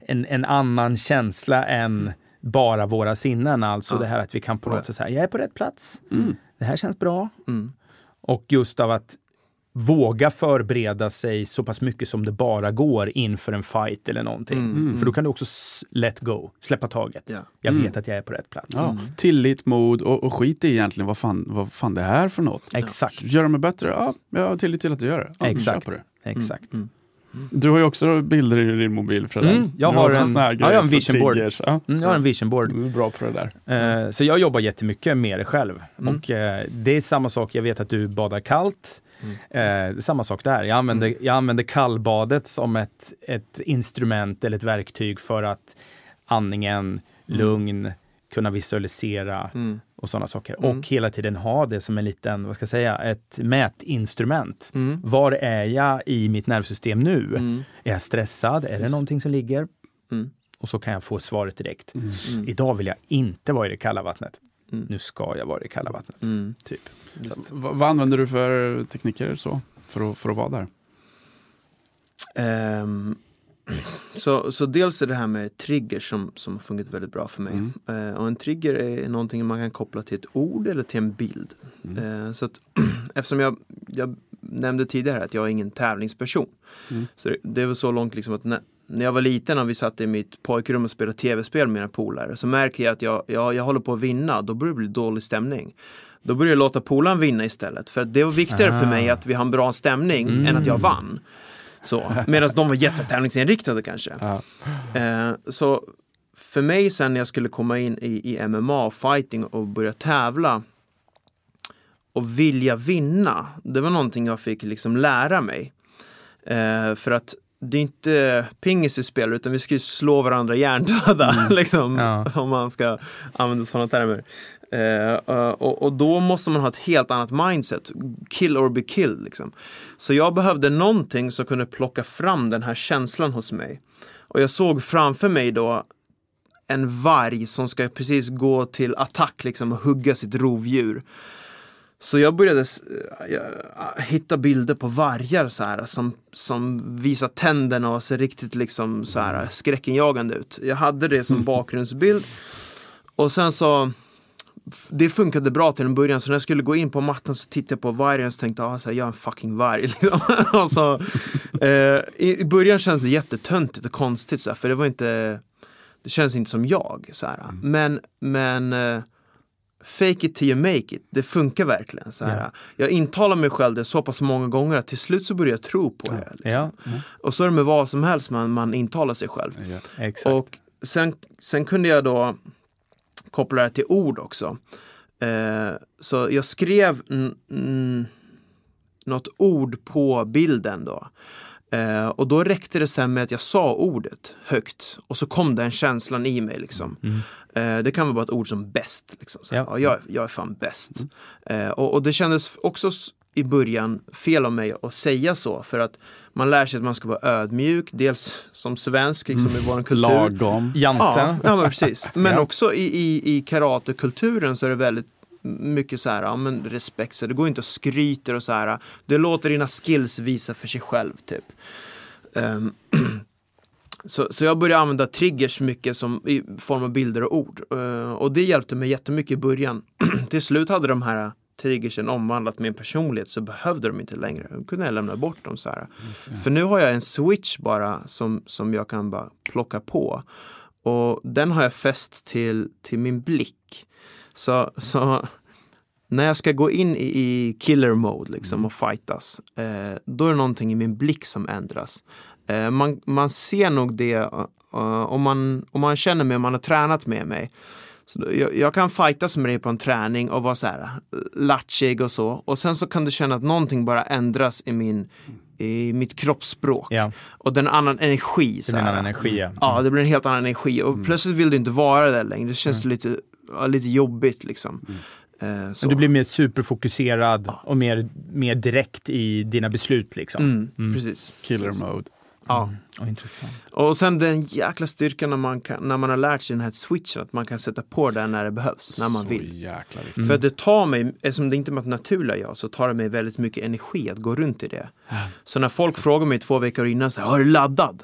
en, en annan känsla än bara våra sinnen. Alltså Ja. det här att vi kan på något sätt säga, jag är på rätt plats. Mm. Det här känns bra. mm, Och just av att våga förbereda sig så pass mycket som det bara går inför en fight eller någonting. Mm. För då kan du också let go, släppa taget. ja. Jag Mm. vet att jag är på rätt plats. Ja, tillit, mod och, och skit i egentligen vad fan, vad fan det är för något. Exakt. Gör det mig bättre? Ja, jag har tillit till att du gör det. Ja, Exakt. kör På det. Exakt. Mm. Du har ju också bilder i din mobil Fredde. Mm, jag har en- ja, jag har en vision board. Ja, Mm, jag har en vision board. du är bra på det där. Eh, så jag jobbar jättemycket med det själv. Mm. Och eh, det är samma sak, jag vet att du badar kallt. Mm. Eh, det samma sak där. Jag använder, jag använder kallbadet som ett, ett instrument eller ett verktyg för att andningen, lugn, kunna visualisera Mm. och sådana saker. Mm. Och hela tiden ha det som en liten, vad ska jag säga, ett mätinstrument. Mm. Var är jag i mitt nervsystem nu? Mm. Är jag stressad? Är det någonting som ligger? Mm. Och så kan jag få svaret direkt. Mm. Idag vill jag inte vara i det kalla vattnet. Mm. nu ska jag vara i kalla vattnet. Mm. Typ. Vad, vad använder du för tekniker så, för, att, för att vara där? Ehm, så, så dels är det här med triggers som, som har fungerat väldigt bra för mig. Mm. Eh, och en trigger är någonting man kan koppla till ett ord eller till en bild. Mm. Eh, så att, <clears throat> eftersom jag, jag nämnde tidigare att jag är ingen tävlingsperson. Mm. Så det, det väl så långt liksom att när, när jag var liten och vi satt i mitt pojkrum och spelade tv-spel med mina polare så märker jag att jag, jag, jag håller på att vinna. Då börjar det bli dålig stämning. Då börjar jag låta polaren vinna istället. För det var viktigare för Ah. mig att vi har en bra stämning Mm. än att jag vann. Så, medan de var jättetävlingsinriktade kanske. Ja. Eh, så för mig sen när jag skulle komma in i, i MMA fighting och börja tävla och vilja vinna, det var någonting jag fick liksom lära mig. Eh, för att det är inte pingis vi spelar utan vi ska ju slå varandra hjärndöda, <laughs> liksom, Ja. om man ska använda sådana termer. Eh, eh, och, och då måste man ha ett helt annat mindset, kill or be killed. Liksom. Så jag behövde någonting som kunde plocka fram den här känslan hos mig. Och jag såg framför mig då en varg som ska precis gå till attack liksom, och hugga sitt rovdjur. Så jag började jag, hitta bilder på vargar så här, som, som visar tänderna och ser riktigt liksom, så här, skräckinjagande ut. Jag hade det som <laughs> bakgrundsbild. Och sen så det funkade bra till en början, så när jag skulle gå in på mattan så tittade jag på vargen och tänkte ah, så här, jag är en fucking varg. <laughs> Liksom. och så, eh, i, I början kändes det jättetöntigt och konstigt, så här, för det var inte Det känns inte som jag. Så här. Men, men eh, fake it till you make it, det funkar verkligen. Så. Ja. Jag intalar mig själv det så pass många gånger att till slut så börjar jag tro på det. Liksom. Ja, Och så är det med vad som helst man, man intalar sig själv. Exakt. Och sen, sen kunde jag då koppla det till ord också. Eh, så jag skrev något ord på bilden då. Eh, och då räckte det sen med att jag sa ordet högt och så kom den känslan i mig liksom. Mm. Eh, det kan vara bara ett ord som bäst. Liksom. Så, Ja. ja. jag, jag är fan bäst. Eh, och, och det kändes också i början fel av mig att säga så för att man lär sig att man ska vara ödmjuk, dels som svensk liksom, i vår kultur. Lagom. Jante. Ja, ja men precis. Men Ja. också i, i, i karatekulturen så är det väldigt mycket så här, ja men respekt, så det går inte att skryta och så här. Det låter dina skills visa för sig själv typ. Ehm, <clears throat> så, så jag började använda triggers mycket som i form av bilder och ord. Eh, och det hjälpte mig jättemycket i början. <clears throat> Till slut hade de här triggersen omvandlat min personlighet så behövde de inte längre. Då kunde jag lämna bort dem så här. För nu har jag en switch bara som, som jag kan bara plocka på. Och den har jag fäst till, till min blick. Så, så när jag ska gå in i, i killer mode liksom och fightas, eh, då är det någonting i min blick som ändras. Eh, man, man ser nog det eh, om, man, om man känner mig, om man har tränat med mig. Så jag, jag kan fightas med dig på en träning och vara så här eh, latchig och så. Och sen så kan du känna att någonting bara ändras i, min, i mitt kroppsspråk. Ja, Och den annan energi. det Så blir en här. annan energi. Ja. Ja, det blir en helt annan energi och plötsligt vill du inte vara där längre. Det känns lite, ja, lite jobbigt liksom. Eh, så. Så du blir mer superfokuserad och mer, mer direkt i dina beslut. Liksom. mm, Mm. Precis. Killer mode. Ja. Oh, intressant. Och sen den jäkla styrkan när man, kan, när man har lärt sig den här switchen, att man kan sätta på den när det behövs, när man Så vill. jäkla viktigt. Mm. För det tar mig, eftersom det inte är mitt naturliga jag, så tar det mig väldigt mycket energi att gå runt i det. Så när folk frågar mig två veckor innan, så här, har du laddad?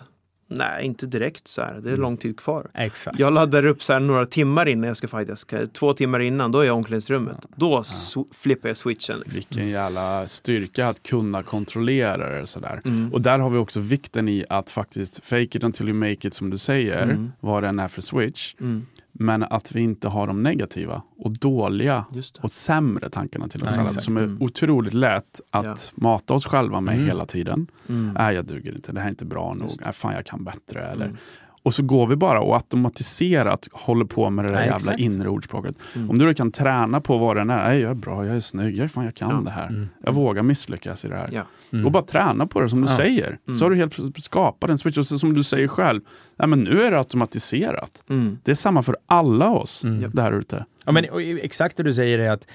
Nej, inte direkt så här. Det är lång tid kvar. Exakt. Jag laddar upp så här några timmar innan jag ska fightas. Två timmar innan, då är jag i omklädningsrummet. Då sw- flippar jag switchen. Liksom. Vilken jävla styrka att kunna kontrollera det sådär. Mm. Och där har vi också vikten i att faktiskt fake it until you make it som du säger, Mm. vad den är för switch. Mm. Men att vi inte har de negativa och dåliga och sämre tankarna till oss exakt. som är otroligt lätt att mata oss själva med Mm. hela tiden. Mm. Nej, jag duger inte, det här är inte bra nog. Nej, fan jag kan bättre. Eller, Mm. Och så går vi bara och automatiserat håller på med det där Ja, jävla exakt. inre ordspråket. Mm. Om du då kan träna på vad den är, Nej, jag är bra, jag är snygg, jag, fan, jag kan Ja. det här. Mm. Jag vågar misslyckas i det här. Ja. Mm. Och bara träna på det som du Ja. säger. Mm. Så har du helt plötsligt skapat en switch. Och så, som du säger själv, nej, men nu är det automatiserat. Mm. Det är samma för alla oss Mm. där ute. Ja, men exakt det du säger är att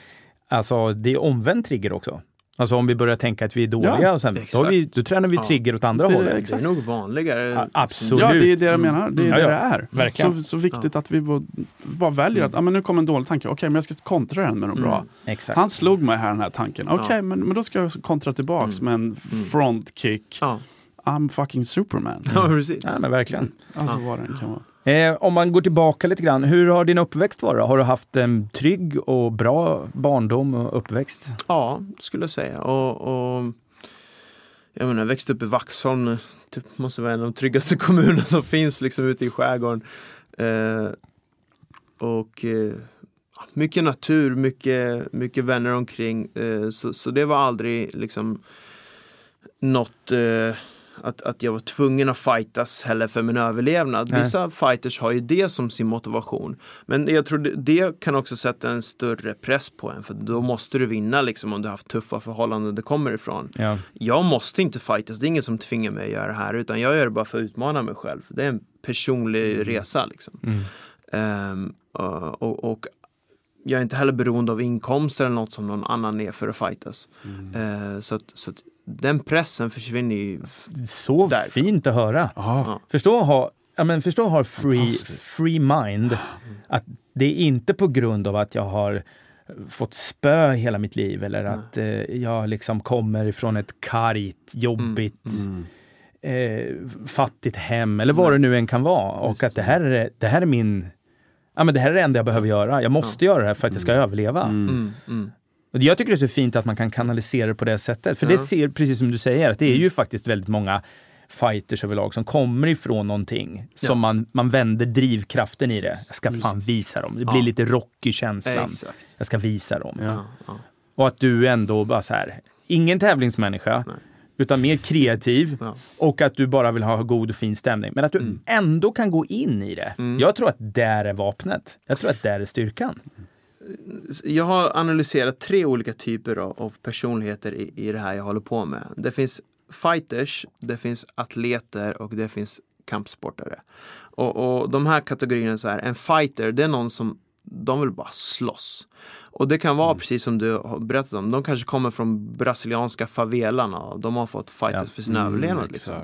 alltså, det är omvänd trigger också. Alltså om vi börjar tänka att vi är dåliga Ja, och sen, då, exakt. vi, då tränar vi Ja. trigger åt andra Det- hållet. Det är nog vanligare. Ja, absolut. Ja, det är det jag menar. Det är Mm. det Ja, det ja. är. Verkligen. Så, så viktigt att vi bara, bara väljer att ja, men nu kommer en dålig tanke. Okej, men jag ska kontra den med något Mm. bra. Exakt. Han slog mig här den här tanken. Okej, Ja. men, men då ska jag kontra tillbaks Mm. med en frontkick. Ja, I'm fucking superman. ja precis. Ja, men verkligen. Alltså Ja. vad den kan vara. Eh, om man går tillbaka lite grann, hur har din uppväxt varit? Har du haft en trygg och bra barndom och uppväxt? Ja, skulle jag säga. Och, och jag menar, jag växte upp i Vaxholm, typ, måste vara en av de tryggaste <laughs> kommunerna som finns liksom ute i skärgården. Eh, och eh, mycket natur, mycket, mycket vänner omkring. Eh, så, så det var aldrig liksom något eh, att, att jag var tvungen att fightas heller för min överlevnad. Nej. Vissa fighters har ju det som sin motivation. Men jag tror det, det kan också sätta en större press på en för då måste du vinna liksom om du har haft tuffa förhållanden det kommer ifrån. Ja. Jag måste inte fightas, det är ingen som tvingar mig att göra det här utan jag gör det bara för att utmana mig själv. Det är en personlig resa liksom. Mm. Ehm, och, och, jag är inte heller beroende av inkomster eller något som någon annan är för att fightas. Eh, så, att, så att den pressen försvinner ju. Så Där. fint att höra. Ja. Förstå att ha, ja, men förstå att ha free, free mind. Att det är inte på grund av att jag har fått spö hela mitt liv eller att eh, jag liksom kommer ifrån ett kargt, jobbigt, Mm. eh, fattigt hem eller vad det nu än kan vara. Och att det här är, det här är min Ja, men det här är det enda jag behöver göra. Jag måste göra det här för att jag ska överleva. Mm, mm. Och jag tycker det är så fint att man kan kanalisera det på det sättet. För det Ja. Mm. ser, precis som du säger, att det är ju faktiskt väldigt många fighters överlag som kommer ifrån någonting Ja. som man, man vänder drivkraften i det. Jag ska fan visa dem. Det Ja. blir lite Rocky-känslan. Exakt. Jag ska visa dem. Ja. Ja, ja. Och att du ändå bara så här, ingen tävlingsmänniska, Nej. utan mer kreativ Ja. och att du bara vill ha god och fin stämning. Men att du Mm. ändå kan gå in i det. Mm. Jag tror att där är vapnet. Jag tror att där är styrkan. Jag har analyserat tre olika typer av, av personligheter i, i det här jag håller på med. Det finns fighters, det finns atleter och det finns kampsportare. Och, och de här kategorierna så här, en fighter det är någon som de vill bara slåss. Och det kan vara precis som du har berättat om, de kanske kommer från brasilianska favelan och de har fått fightas Ja. för sin överlevnad. Liksom.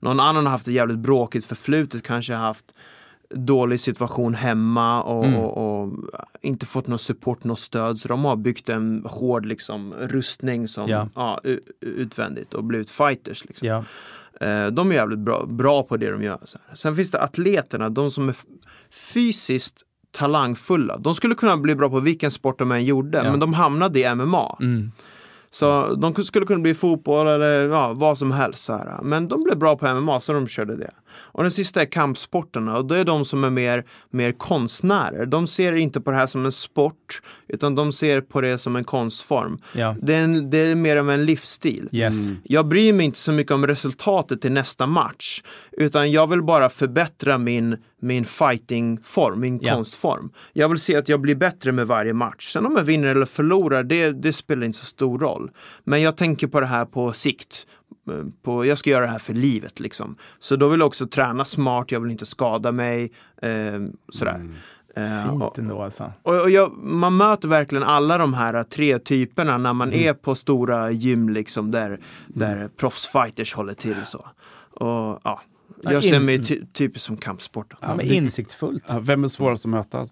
Någon annan har haft ett jävligt bråkigt förflutet, kanske haft dålig situation hemma och, Mm. och, och inte fått någon support, något stöd. Så de har byggt en hård liksom, rustning som, Ja. ja. utvändigt och blivit fighters. Liksom. Ja. Eh, de är jävligt bra, bra på det de gör. Sen finns det atleterna, de som är fysiskt talangfulla. De skulle kunna bli bra på vilken sport de än gjorde, men de hamnade i MMA. Mm. Så de skulle kunna bli fotboll eller ja, vad som helst. Så här. Men de blev bra på MMA så de körde det. Och den sista är kampsporterna och det är de som är mer, mer konstnärer. De ser inte på det här som en sport utan de ser på det som en konstform. Ja. Det är, en, det är mer av en livsstil. Yes. Jag bryr mig inte så mycket om resultatet till nästa match. Utan jag vill bara förbättra min, min fightingform, min Ja. konstform. Jag vill se att jag blir bättre med varje match. Sen om jag vinner eller förlorar, det, det spelar inte så stor roll. Men jag tänker på det här på sikt. Eh, På, jag ska göra det här för livet liksom. Så då vill jag också träna smart, jag vill inte skada mig. Eh, sådär. Eh, och- Fint ändå alltså. och, och jag, man möter verkligen alla de här tre typerna när man är på stora gym liksom där, där proffsfighters håller till så. Och ja, Ja, jag ser mig ty, typiskt som kampsport. Ja, men insiktsfullt. Ja, Vem är svårast att möta?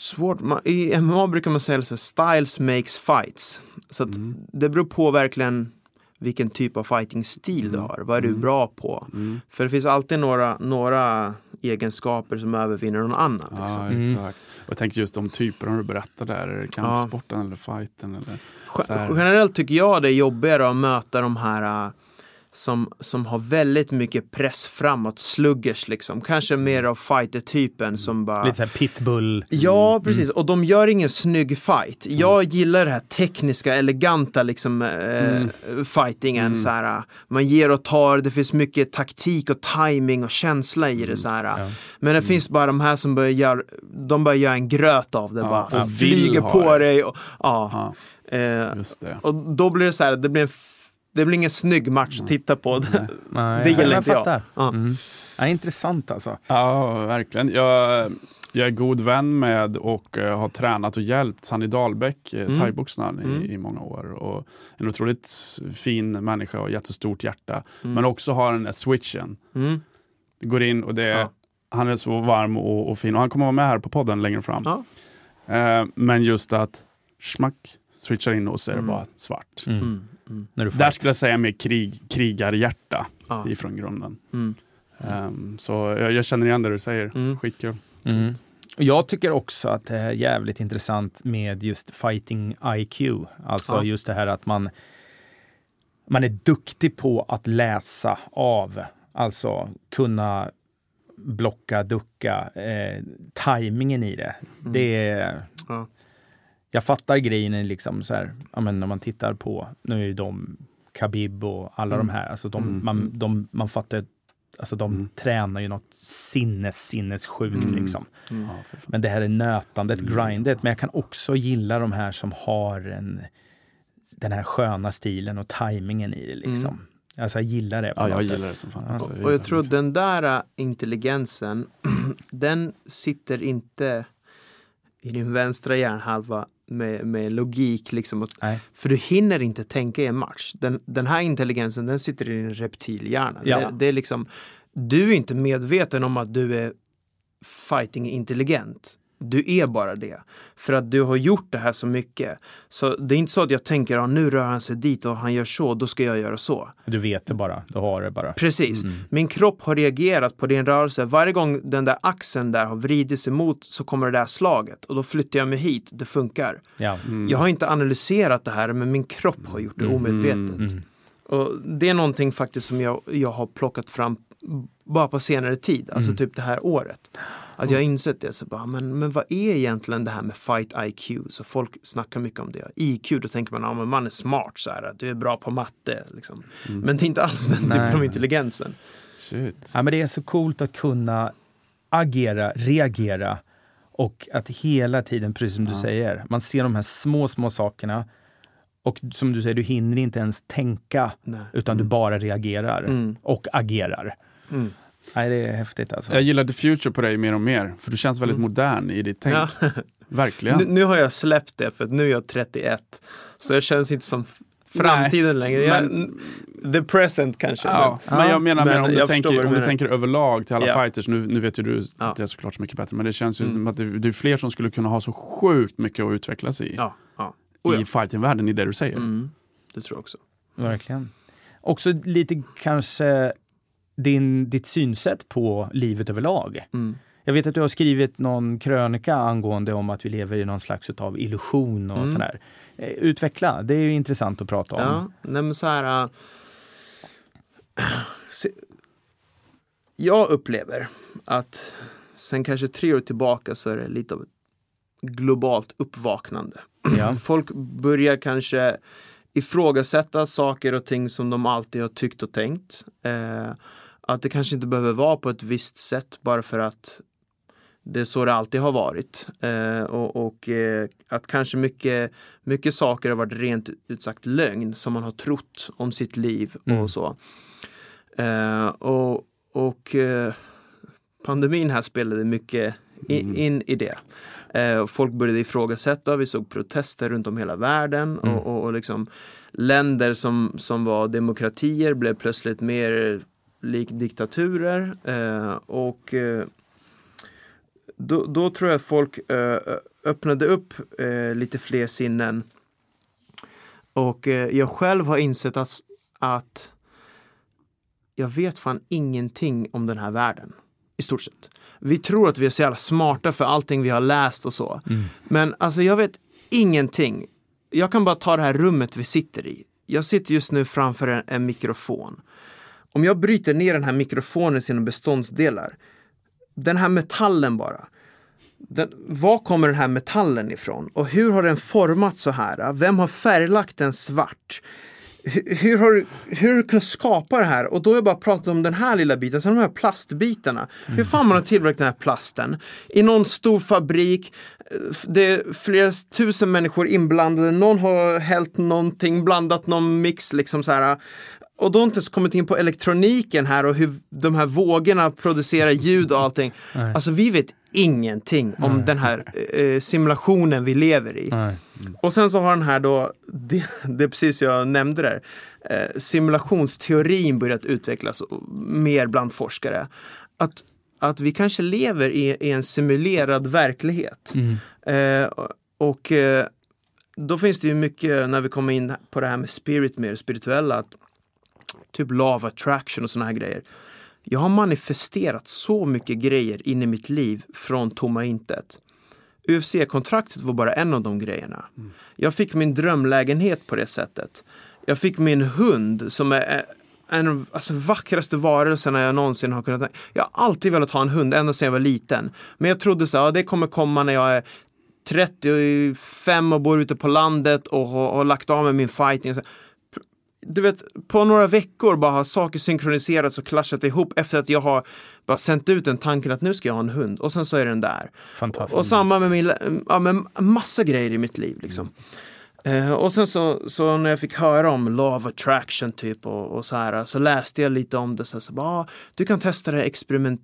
Svårt, man, i MMA brukar man säga så här, styles makes fights. Så att det beror på verkligen vilken typ av fighting-stil du har. Vad är du bra på? Mm. För det finns alltid några, några egenskaper som övervinner någon annan. Liksom. Ja, Mm. exakt. Och jag tänkte just de typerna du berättade där. Är det kampsporten eller fighten? Eller? Generellt tycker jag det är jobbigare att möta de här äh, som, som har väldigt mycket press framåt, sluggers liksom. Kanske mer av fighter-typen som bara... Lite såhär pitbull. Ja, precis. Och de gör ingen snygg fight. Jag gillar det här tekniska, eleganta liksom, eh, fightingen. Så här, äh, man ger och tar, det finns mycket taktik och timing och känsla i det. Så här. äh. Ja. Men det finns bara de här som börjar göra, de börjar göra en gröt av det. Ja, bara, och flyger på det. dig. Och, ja. Eh, och då blir det så här, det blir, en det blir ingen snygg match att titta på. Nej, <laughs> Det gillar jag inte jag. fattar. Ja. Mm. Ja, intressant alltså. Ja, verkligen. Jag, Jag är god vän med och uh, har tränat och hjälpt Sanny Dahlbäck, uh, Mm. thaiboxaren, Mm. i, i många år. Och en otroligt fin människa och jättestort hjärta. Mm. Men också har den där switchen. Mm. Går in och det Ja. han är så varm och, och fin. Och han kommer vara med här på podden längre fram. Ja. Eh, men just att smack, switchar in och så är det Mm. bara svart. Mm. Mm. När du Där skulle jag säga mer krig, krigarhjärta Ja. ifrån grunden. Mm. Ehm, så jag, jag känner igen det du säger. Mm. Skitkul. Mm. Och Jag tycker också att det är jävligt intressant med just fighting IQ. Alltså Ja. just det här att man, man är duktig på att läsa av. Alltså kunna blocka, ducka, eh, tajmingen i det. Mm. Det är... Ja. Jag fattar grejen i liksom så här, ja, men när man tittar på, nu är ju de Khabib och alla Mm. de här, alltså de, Mm. man, de, man fattar Alltså de Mm. tränar ju något sinnes, sinnessjukt Mm. liksom. Mm. Men det här är nötandet, Mm. grindet. Men jag kan också gilla de här som har en, den här sköna stilen och tajmingen i det liksom. Alltså jag gillar det. på ja, jag gillar det som fan. Alltså, Och gillar jag det tror mycket. den där äh, intelligensen, <clears throat> den sitter inte i din vänstra hjärnhalva med, med logik. Liksom. Nej. För du hinner inte tänka i en match. Den, den här intelligensen, den sitter i din reptilhjärna. Ja. Det, det är liksom, du är inte medveten om att du är fighting intelligent. Du är bara det. För att du har gjort det här så mycket. Så det är inte så att jag tänker, ja, nu rör han sig dit och han gör så, då ska jag göra så. Du vet det bara, du har det bara. Precis. Mm. Min kropp har reagerat på din rörelse. Varje gång den där axeln där har vridits emot så kommer det där slaget och då flyttar jag mig hit. Det funkar. Ja. Mm. Jag har inte analyserat det här men min kropp har gjort det Mm. omedvetet. Mm. Och det är någonting faktiskt som jag, jag har plockat fram bara på senare tid, alltså Mm. typ det här året. Att jag har insett det, så bara, men, men vad är egentligen det här med fight IQ? Så folk snackar mycket om det. IQ, då tänker man, ja men man är smart så här, du är bra på matte. Liksom. Mm. Men det är inte alls den typen av intelligensen. Shit. Ja, men det är så coolt att kunna agera, reagera och att hela tiden, precis som du Ja. säger, man ser de här små, små sakerna och som du säger, du hinner inte ens tänka Nej. utan du bara reagerar Mm. och agerar. Mm. Nej, det är häftigt alltså. Jag gillar the future på dig mer och mer, för du känns väldigt Mm. modern i ditt tänk. Ja. <laughs> Verkligen. Nu, nu har jag släppt det för att nu är jag 31. Så jag känns inte som framtiden längre. Jag, men- the present kanske. Ja, men- men jag menar men mer om, du tänker, om du tänker överlag till alla Ja. fighters, nu, nu vet ju du Ja. det är såklart så mycket bättre, men det känns ju Mm. som att det, det är fler som skulle kunna ha så sjukt mycket att utvecklas i, Ja, ja. Oh, i fightingvärlden, i det du säger. Mm, det tror jag också. Verkligen. Också lite kanske din, ditt synsätt på livet överlag. Mm. Jag vet att du har skrivit någon krönika angående om att vi lever i någon slags av illusion och Mm. sådär. Eh, Utveckla, det är ju intressant att prata om. Ja, nej men så här. äh, se, jag upplever att sen kanske tre år tillbaka så är det lite av ett globalt uppvaknande. Ja. <clears throat> Folk börjar kanske ifrågasätta saker och ting som de alltid har tyckt och tänkt. Eh, att det kanske inte behöver vara på ett visst sätt bara för att det är så det alltid har varit. Eh, och och eh, att kanske mycket, mycket saker har varit rent ut sagt lögn som man har trott om sitt liv Mm. och så. Eh, och och eh, pandemin här spelade mycket in, Mm. in i det. Eh, folk började ifrågasätta, vi såg protester runt om hela världen Mm. och, och, och liksom länder som, som var demokratier blev plötsligt mer lik diktaturer. Eh, och eh, då, då tror jag att folk eh, öppnade upp lite fler sinnen. Och jag själv har insett att, att jag vet fan ingenting om den här världen. I stort sett. Vi tror att vi är så jävla smarta för allting vi har läst och så. Mm. Men alltså jag vet ingenting. Jag kan bara ta det här rummet vi sitter i. Jag sitter just nu framför en, en mikrofon. Om jag bryter ner den här mikrofonen i sina beståndsdelar. Den här metallen bara. Den, var kommer den här metallen ifrån? Och hur har den formats så här? Vem har färglagt den svart? Hur, hur har du hur har du kunnat skapa det här? Och då har jag bara pratat om den här lilla biten, sen de här plastbitarna. Hur fan man har tillverkat den här plasten? I någon stor fabrik, det är flera tusen människor inblandade, någon har hällt någonting, blandat någon mix liksom så här och då har inte ens kommit in på elektroniken här och hur de här vågorna producerar ljud och allting. Nej. Alltså vi vet ingenting om Nej. den här eh, simulationen vi lever i. Nej. Och sen så har den här då, det, det är precis jag nämnde där, eh, simulationsteorin börjat utvecklas mer bland forskare. Att, att vi kanske lever i, i en simulerad verklighet. Mm. Eh, och- och eh, då finns det ju mycket, när vi kommer in på det här med spirit mer, spirituella, att, typ law of attraction och såna här grejer. Jag har manifesterat så mycket grejer in i mitt liv från tomma intet. UFC-kontraktet var bara en av de grejerna. Jag fick min drömlägenhet på det sättet. Jag fick min hund som är en av alltså, vackraste varelserna jag någonsin har kunnat... Jag har alltid velat ha en hund, ända sedan jag var liten. Men jag trodde så här, ja, det kommer komma när jag är 35 och bor ute på landet och har, har lagt av med min fighting. Du vet, på några veckor bara har saker synkroniserats och klaschat ihop efter att jag har bara sänt ut den tanken att nu ska jag ha en hund och sen så är den där. Fantastiskt. Och samma med, min, ja, med massa grejer i mitt liv. Liksom. Eh, och sen så, så när jag fick höra om law of attraction typ och, och så här så läste jag lite om det. Så, här, så bara, ah, du kan testa det här experiment,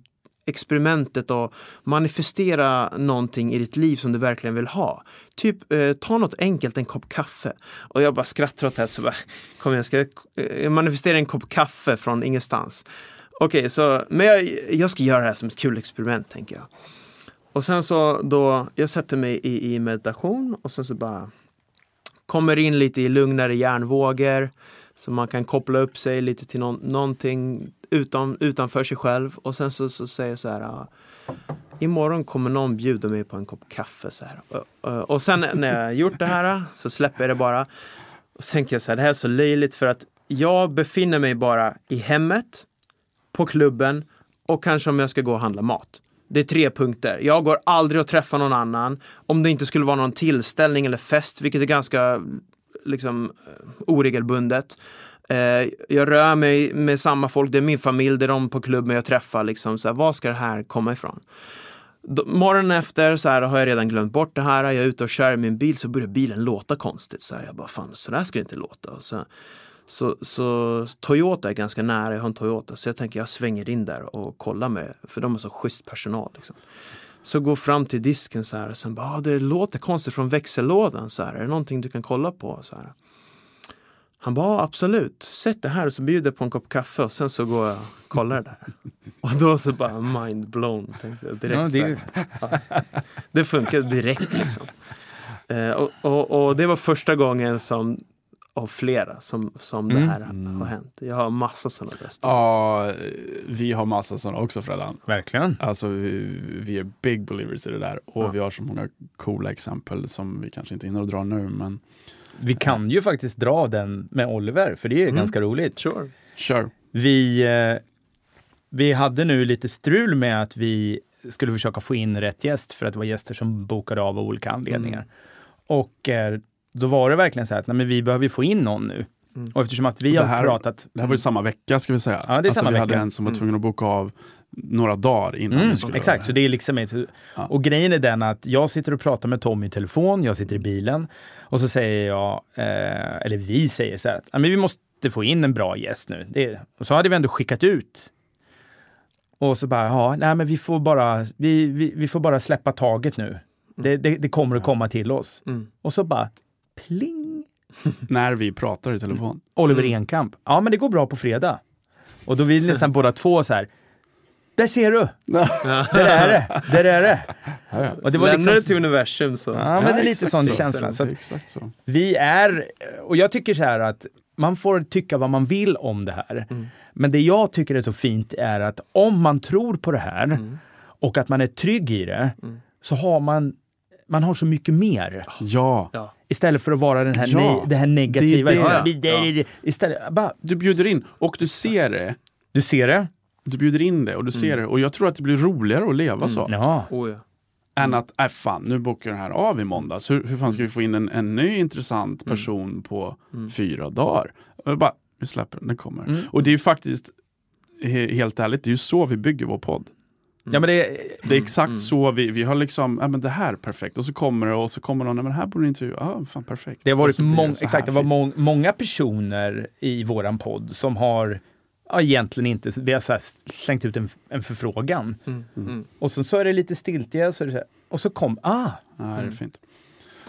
experimentet och manifestera någonting i ditt liv som du verkligen vill ha. Typ eh, ta något enkelt, en kopp kaffe. Och jag bara skrattar åt det här så bara, kom igen, ska jag eh, manifestera en kopp kaffe från ingenstans? Okej, så, men jag, jag ska göra det här som ett kul experiment tänker jag. Och sen så då, jag sätter mig i, i meditation och sen så bara kommer in lite i lugnare hjärnvågor. Så man kan koppla upp sig lite till någon, någonting utan, utanför sig själv. Och sen så, så säger jag så här. ah, Imorgon kommer någon bjuda mig på en kopp kaffe. Så här. Och, och, och sen när jag gjort det här så släpper jag det bara. Och så tänker jag så här, det här är så löjligt för att jag befinner mig bara i hemmet, på klubben och kanske om jag ska gå och handla mat. Det är tre punkter. Jag går aldrig och träffar någon annan. Om det inte skulle vara någon tillställning eller fest, vilket är ganska liksom eh, oregelbundet. Eh, jag rör mig med samma folk, det är min familj, det är de på klubben jag träffar. Liksom, så här, var ska det här komma ifrån? Då, morgonen efter så här, har jag redan glömt bort det här. Jag är ute och kör i min bil så börjar bilen låta konstigt. Så här, jag bara, fan så där ska det inte låta. Så, så, så Toyota är ganska nära, jag har en Toyota. Så jag tänker jag svänger in där och kollar med, för de har så schysst personal. Liksom. Så går fram till disken så här och sen bara, ah, det låter konstigt från växellådan. Så här, är det någonting du kan kolla på? Så här. Han bara, absolut, sätt det här och så bjuder jag på en kopp kaffe och sen så går jag och kollar det där. Och då så bara mind blown. Direkt Ja, det, här. Ja. Det funkade direkt liksom. Eh, och, och, och det var första gången som av flera som, som det Mm. här har hänt. Jag har massa sådana där stories. Ja, vi har massa sådana också Fredan. verkligen. Alltså vi, vi är big believers i det där och Ja. vi har så många coola exempel som vi kanske inte hinner att dra nu men Vi kan ju faktiskt dra den med Oliver, för det är Mm. ganska roligt. Sure. kör. Vi, eh, vi hade nu lite strul med att vi skulle försöka få in rätt gäst för att det var gäster som bokade av av olika anledningar. Mm. Och eh, då var det verkligen så här att nej, men vi behöver få in någon nu. Mm. Och eftersom att vi Det har här- pratat... Det här var ju samma vecka ska vi säga. Ja, det är alltså, samma vi hade vecka. en som var Mm. tvungen att boka av några dagar innan Mm, vi skulle exakt, så det. är liksom Ja. Och grejen är den att jag sitter och pratar med Tom i telefon, jag sitter i bilen och så säger jag, eh, eller vi säger så här, att "Ja, men vi måste få in en bra gäst nu. Det, och så hade vi ändå skickat ut. Och så bara, ja, nej men vi får bara, vi, vi, vi får bara släppa taget nu. Det, det, det kommer att komma till oss. Mm. Och så bara, pling! <laughs> När vi pratar i telefon. Oliver Mm. Enkamp. Ja, men det går bra på fredag. Och då vill <laughs> nästan båda två så här, där ser du! Där är det! Där är det! Ja, ja. Och det var Lämnar liksom, det till universum så. Ja, men det är lite exakt sån så. känsla. Så så. vi är, och jag tycker så här att man får tycka vad man vill om det här. Mm. Men det jag tycker är så fint är att om man tror på det här Mm. och att man är trygg i det, Mm. så har man man har så mycket mer. Ja, Ja. Istället för att vara den här, Ja, ne- det här negativa. det är det. Ja, det- det- det- Istället, bara, du bjuder in och du ser det. du ser det? Du bjuder in det och du ser Mm. det. Och jag tror att det blir roligare att leva så. Ja. Oh, ja. Än att, äh fan, nu bokar den här av i måndags. Hur, hur fan ska vi få in en, en ny intressant person på Mm. fyra dagar? Och bara, vi släpper den, den kommer. Mm. Och det är ju faktiskt, he, helt ärligt, det är ju så vi bygger vår podd. Ja, men det, Det är exakt Mm. så vi, vi har liksom, ja men det här är perfekt. Och så kommer det och så kommer någon, nej men det här borde du intervjua. Ja, fan perfekt. det har varit mång, här exakt, det var mång, många personer i våran podd som har ja, egentligen inte, vi har så här slängt ut en, en förfrågan. Mm. Mm. Och sen så är det lite stiltje och så, är det så här, och så kom, ah, Ja, det är fint.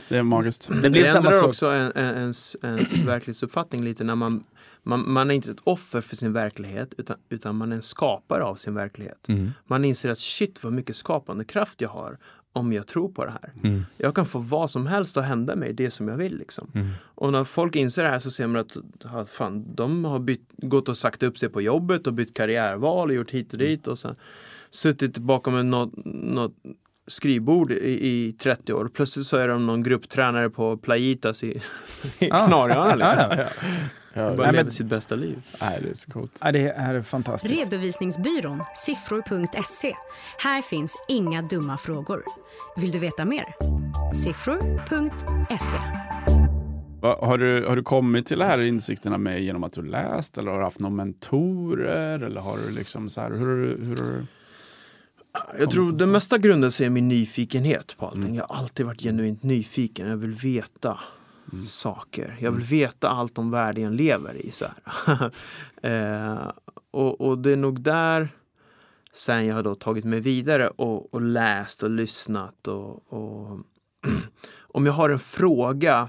Det är magiskt. det Det, blir samma ändrar också en, en, ens, ens <clears throat> verklighetsuppfattning lite när man, man, man är inte ett offer för sin verklighet utan, utan man är en skapare av sin verklighet. Mm. Man inser att shit vad mycket skapande kraft jag har om jag tror på det här. Mm. Jag kan få vad som helst att hända mig, det som jag vill. Liksom. Mm. Och när folk inser det här så ser man att fan, de har bytt, gått och sagt upp sig på jobbet och bytt karriärval och gjort hit och dit och sen suttit bakom en, något, något skrivbord i, i 30 år. Plötsligt så är de någon grupptränare på Playitas i, <laughs> i Ah. Kanarieöarna. <laughs> Liksom. Ja, Bara men- sitt bästa liv. nej, det är så coolt. Ja, det är fantastiskt. Redovisningsbyrån siffror.se. Här finns inga dumma frågor. Vill du veta mer? Siffror.se. Va, Har du, har du kommit till de här insikterna med genom att du läst eller har du haft någon mentorer eller har du liksom så här, hur, hur, har du- Jag tror det mesta grundar sig i min nyfikenhet på allting. Mm. Jag har alltid varit genuint nyfiken. Jag vill veta saker. Jag vill veta allt om världen jag lever i. Så här. <laughs> eh, och, och det är nog där sen jag har då tagit mig vidare och, och läst och lyssnat. Och, och <clears throat> om jag har en fråga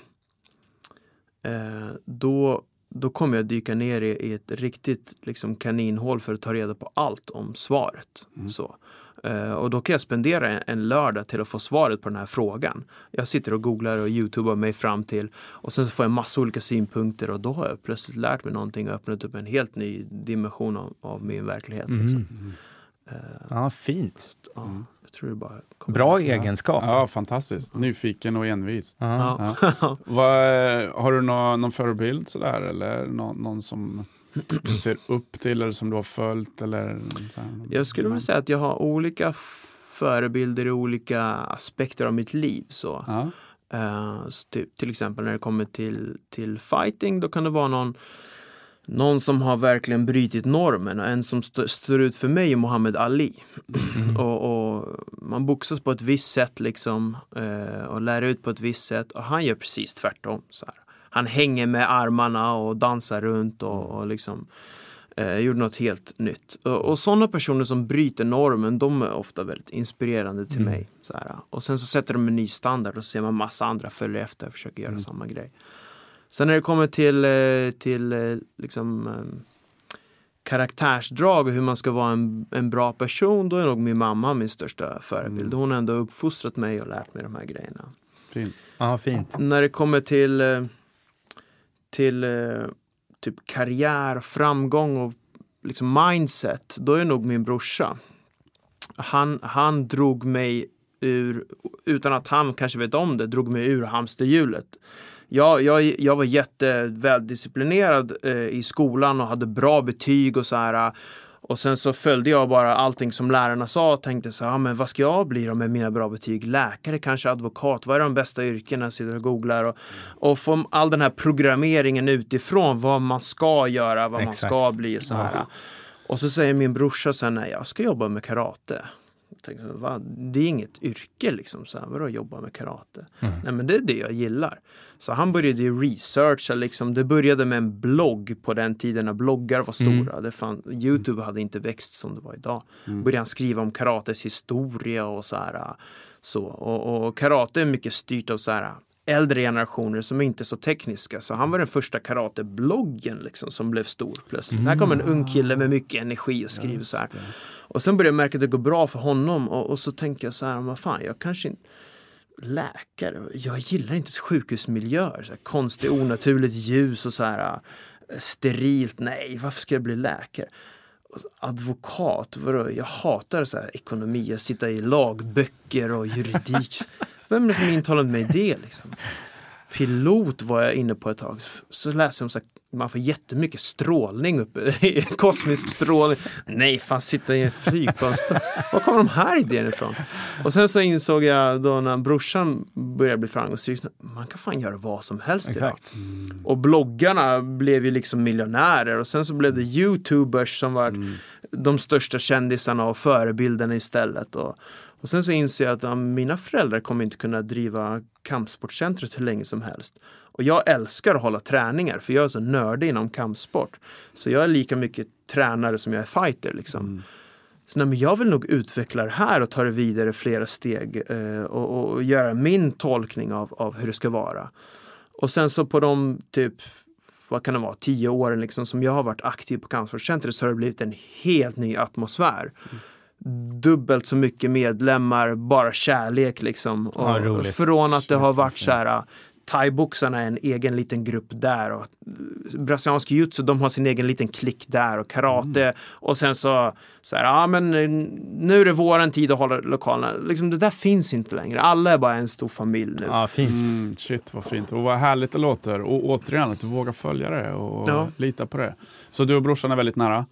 eh, då, då kommer jag dyka ner i, i ett riktigt liksom, kaninhål för att ta reda på allt om svaret. Så. Eh, och då kan jag spendera en, lördag till att få svaret på den här frågan. Jag sitter och googlar och youtubar mig fram till och sen så får jag massa olika synpunkter och då har jag plötsligt lärt mig någonting och öppnat upp en helt ny dimension av, av min verklighet. Liksom. Mm. Ja, fint. Ja, jag tror det bara Bra egenskap. Ja, fantastiskt. Nyfiken och envis. Ja. Ja. <laughs> Vad, har du någon, någon förebild sådär eller någon, någon som du ser upp till eller som du har följt? Eller så här? Jag skulle vilja säga att jag har olika förebilder i olika aspekter av mitt liv. Så. Ja. Eh, så till, exempel när det kommer till, till fighting, då kan det vara någon, någon som har verkligen brutit normen. Och en som st- står ut för mig är Muhammad Ali. Och, och Man boxas på ett visst sätt liksom, eh, och lär ut på ett visst sätt. Och han gör precis tvärtom. Så här. Han hänger med armarna och dansar runt och, och liksom eh, gjorde något helt nytt. Och, och sådana personer som bryter normen, de är ofta väldigt inspirerande till Mm. mig. Så här. Och sen så sätter de en ny standard och ser man massa andra följa efter och försöker Mm. göra samma grej. Sen när det kommer till, eh, till eh, liksom, eh, karaktärsdrag och hur man ska vara en, en bra person, då är nog min mamma min största förebild. Mm. Hon har ändå uppfostrat mig och lärt mig de här grejerna. Fint. ja, fint. När det kommer till, eh, till eh, typ karriär, framgång och liksom mindset, då är nog min brorsa. Han, han drog mig ur, utan att han kanske vet om det, drog mig ur hamsterhjulet. Jag, jag, jag var jätteväldisciplinerad eh, i skolan och hade bra betyg och så här. Och sen så följde jag bara allting som lärarna sa och tänkte så här, ah, men vad ska jag bli då med mina bra betyg? Läkare, kanske advokat, vad är de bästa yrkena? Jag sitter och googlar och, och få all den här programmeringen utifrån, vad man ska göra, vad man Exakt. ska bli och så här. Och så säger min brorsa så här, nej jag ska jobba med karate. Tänkte, Va? Det är inget yrke liksom, så här, vadå jobba med karate? Nej men det är det jag gillar. Så han började ju researcha, liksom. det började med en blogg på den tiden när bloggar var stora. Det fan, Youtube hade inte växt som det var idag. Började han skriva om karates historia och så här. Så. Och, och karate är mycket styrt av så här äldre generationer som inte är så tekniska. Så han var den första karatebloggen liksom, som blev stor plötsligt. Här kommer en ung kille med mycket energi och skriver så här. Och sen började jag märka att det går bra för honom och, och så tänker jag så här, vad fan, jag kanske inte läkare, jag gillar inte sjukhusmiljöer, så här, konstigt onaturligt ljus och så här eh, sterilt, nej, varför ska jag bli läkare? Advokat, vadå? jag hatar så här ekonomi, att sitta i lagböcker och juridik. Vem är det som intalat mig det liksom? Pilot var jag inne på ett tag. Så läste jag om så här, man får jättemycket strålning uppe, kosmisk strålning. Nej, fan sitta i en flygplan. Var kommer de här idéerna ifrån? Och sen så insåg jag då när brorsan började bli framgångsrik, man kan fan göra vad som helst idag. Exakt. Och bloggarna blev ju liksom miljonärer och sen så blev det youtubers som var de största kändisarna och förebilderna istället. Och, och sen så inser jag att ja, mina föräldrar kommer inte kunna driva kampsportcentret hur länge som helst. Och jag älskar att hålla träningar för jag är så nördig inom kampsport. Så jag är lika mycket tränare som jag är fighter liksom. Mm. Så nej, men jag vill nog utveckla det här och ta det vidare flera steg eh, och, och göra min tolkning av, av hur det ska vara. Och sen så på de typ, vad kan det vara, tio åren liksom som jag har varit aktiv på Kampsportscentret så har det blivit en helt ny atmosfär. Dubbelt så mycket medlemmar, bara kärlek liksom. Och Ja, från att det har varit så här Thaiboxarna är en egen liten grupp där och brasiliansk jujutsu de har sin egen liten klick där och karate Mm. och sen så, så här, ja men eh, nu är det våran tid att hålla lokalerna. Liksom, det där finns inte längre. Alla är bara en stor familj nu. Ja, fint. Mm, shit vad fint och vad härligt det låter. Och återigen att du vågar följa det och Ja. lita på det. Så du och brorsan är väldigt nära?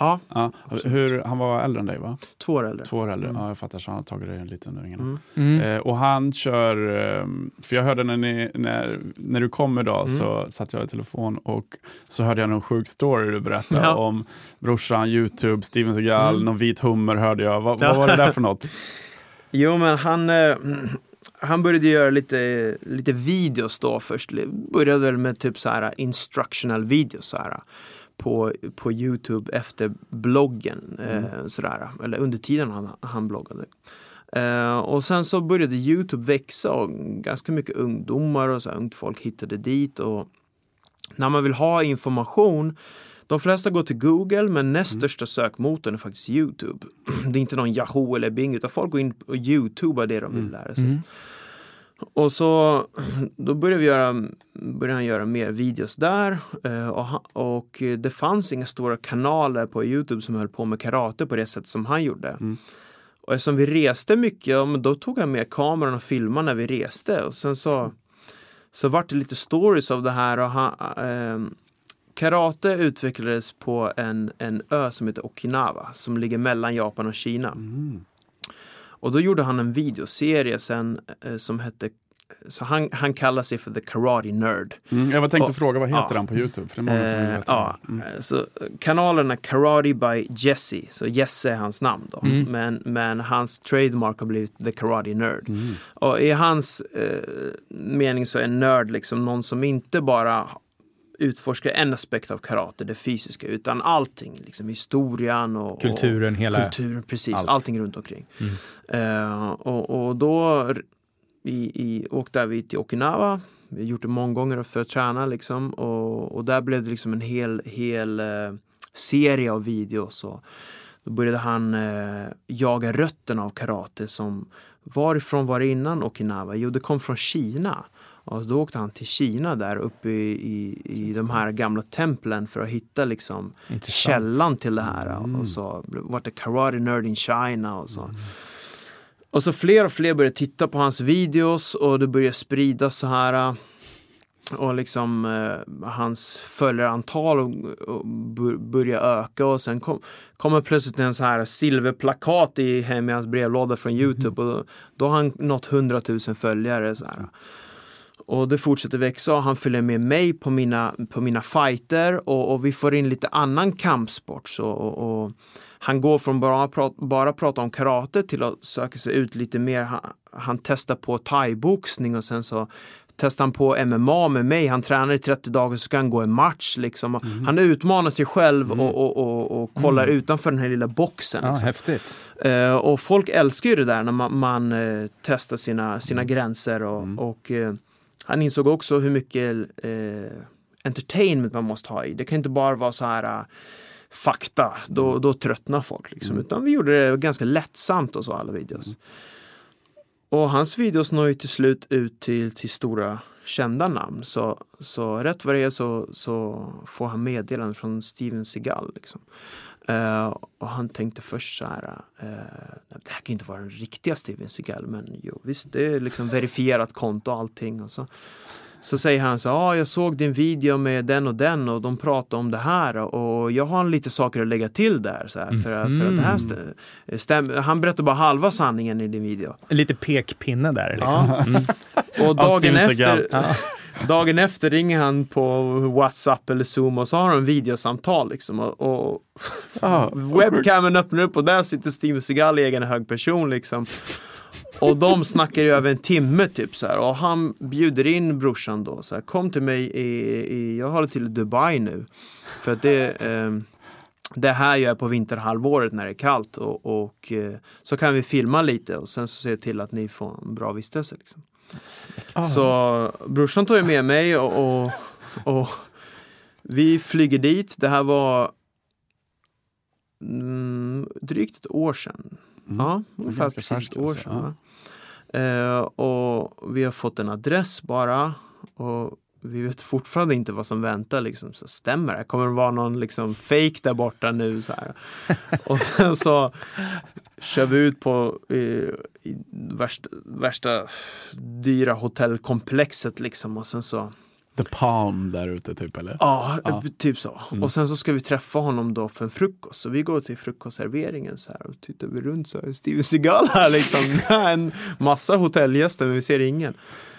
Ja, Ja. Hur, han var äldre än dig va? två år äldre. Två år äldre? Mm. Ja, jag fattar. Så han har tagit dig lite under. Mm. Mm. Eh, och han kör, eh, för jag hörde när, ni, när, när du kom idag Mm. så satt jag i telefon och så hörde jag någon sjuk story du berättade <laughs> Ja. om brorsan, Youtube, Steven Seagal, Mm. någon vit hummer hörde jag. Va, Ja. <laughs> Vad var det där för något? Jo men han, eh, han började göra lite, lite videos då först. Började väl med typ så här instructional videos så här, på, på Youtube efter bloggen. Eh, sådär, eller under tiden han, han bloggade. Eh, och sen så började Youtube växa och ganska mycket ungdomar och så här, ungt folk hittade dit. Och när man vill ha information de flesta går till Google men näst största sökmotorn är faktiskt Youtube. <clears throat> Det är inte någon Yahoo eller Bing utan folk går in och Youtubar det de vill lära sig. Mm. Och så då började, vi göra, började han göra mer videos där eh, och, och det fanns inga stora kanaler på Youtube som höll på med karate på det sätt som han gjorde. Mm. Och eftersom vi reste mycket, då tog han med kameran och filmade när vi reste och sen så så vart det lite stories av det här och han, ehm, Karate utvecklades på en, en ö som heter Okinawa som ligger mellan Japan och Kina. Mm. Och då gjorde han en videoserie sen eh, som hette så han, han kallar sig för The Karate Nerd. Mm, jag var tänkte Och- fråga, vad heter ja. han på Youtube? För det är många som Eh, ja, Mm. eh, så kanalen är Karate by Jesse, så Jesse är hans namn då. Mm. Men, men hans trademark har blivit The Karate Nerd. Mm. Och i hans eh, mening så är nörd liksom någon som inte bara utforskar en aspekt av karate, det fysiska, utan allting. Liksom historien och Kulturen, och, hela... kulturen precis, allt. allting runt omkring. Mm. Eh, och, och då i, i, åkte vi till Okinawa. Vi har gjort det många gånger för att träna liksom. Och, och där blev det liksom en hel, hel eh, serie av videos. Och då började han eh, jaga rötterna av karate som varifrån var det innan Okinawa? Jo, det kom från Kina. Och då åkte han till Kina där uppe i, i, i de här gamla templen för att hitta liksom Intressant. källan till det här. Mm. Och så vart det Karate Nerd in China och så. Och så fler och fler började titta på hans videos och det började spridas så här. äh, Och liksom eh, hans följarantal och, och bör- började öka och sen kom, kommer plötsligt en så här silverplakat i, hem i hans brevlåda från Youtube och då, då har han nått 100 000 följare. Så här. Och det fortsätter växa och han följer med mig på mina, på mina fighter och, och vi får in lite annan kampsport. Så, och, och han går från bara, prat, bara prata om karate till att söka sig ut lite mer. Han, han testar på thaiboxning och sen så testar han på MMA med mig. Han tränar i 30 dagar så ska han gå en match. Liksom. Han utmanar sig själv och, och, och, och kollar utanför den här lilla boxen. Ja, liksom. häftigt. Eh, och folk älskar ju det där när man, man eh, testar sina, sina gränser. Och, Mm. och eh, han insåg också hur mycket eh, entertainment man måste ha i. Det kan inte bara vara så här eh, fakta, då, då tröttnar folk. Liksom. Mm. Utan vi gjorde det ganska lättsamt och så alla videos. Och hans videos når ju till slut ut till, till stora kända namn. Så, så rätt vad det är så, så får han meddelande från Steven Seagal. Liksom. Uh, och han tänkte först så här, uh, det här kan inte vara den riktiga Steven Seagal, men jo visst, det är liksom verifierat konto och allting. Och så. Så säger han så ja ah, jag såg din video med den och den och de pratar om det här och jag har lite saker att lägga till där. Så här, för, för att det här Mm. stä- stämmer. Han berättar bara halva sanningen i din video. Lite pekpinne där liksom. Ja. Mm. <laughs> Och dagen efter, <laughs> dagen efter ringer han på Whatsapp eller Zoom och så har de videosamtal liksom. Och, och Ah, <laughs> webcamen öppnar upp och där sitter Steven Seagal i egen hög person liksom. Och de snackar i över en timme typ så här. Och han bjuder in brorsan då så här. Kom till mig i, i jag håller till i Dubai nu. För att det, eh, det här gör jag på vinterhalvåret när det är kallt. Och, och eh, så kan vi filma lite och sen så ser jag till att ni får en bra vistelse. Liksom. ah. Så brorsan tog ju med mig och, och, och vi flyger dit. Det här var mm, drygt ett år sedan. Mm. Ja, är ungefär precis ett år alltså, sedan. va? Eh, och vi har fått en adress bara. Och vi vet fortfarande inte vad som väntar. Liksom. Så stämmer det? Kommer det vara någon liksom, fake där borta nu? Så här? <laughs> och sen så kör vi ut på eh, värsta, värsta dyra hotellkomplexet liksom. Och sen så The Palm där ute typ eller? Ja, Ja. typ så. Mm. Och sen så ska vi träffa honom då för en frukost. Så vi går till frukostserveringen så här och tittar vi runt så här. Steven Seagal här liksom. <laughs> Är en massa hotellgäster men vi ser ingen.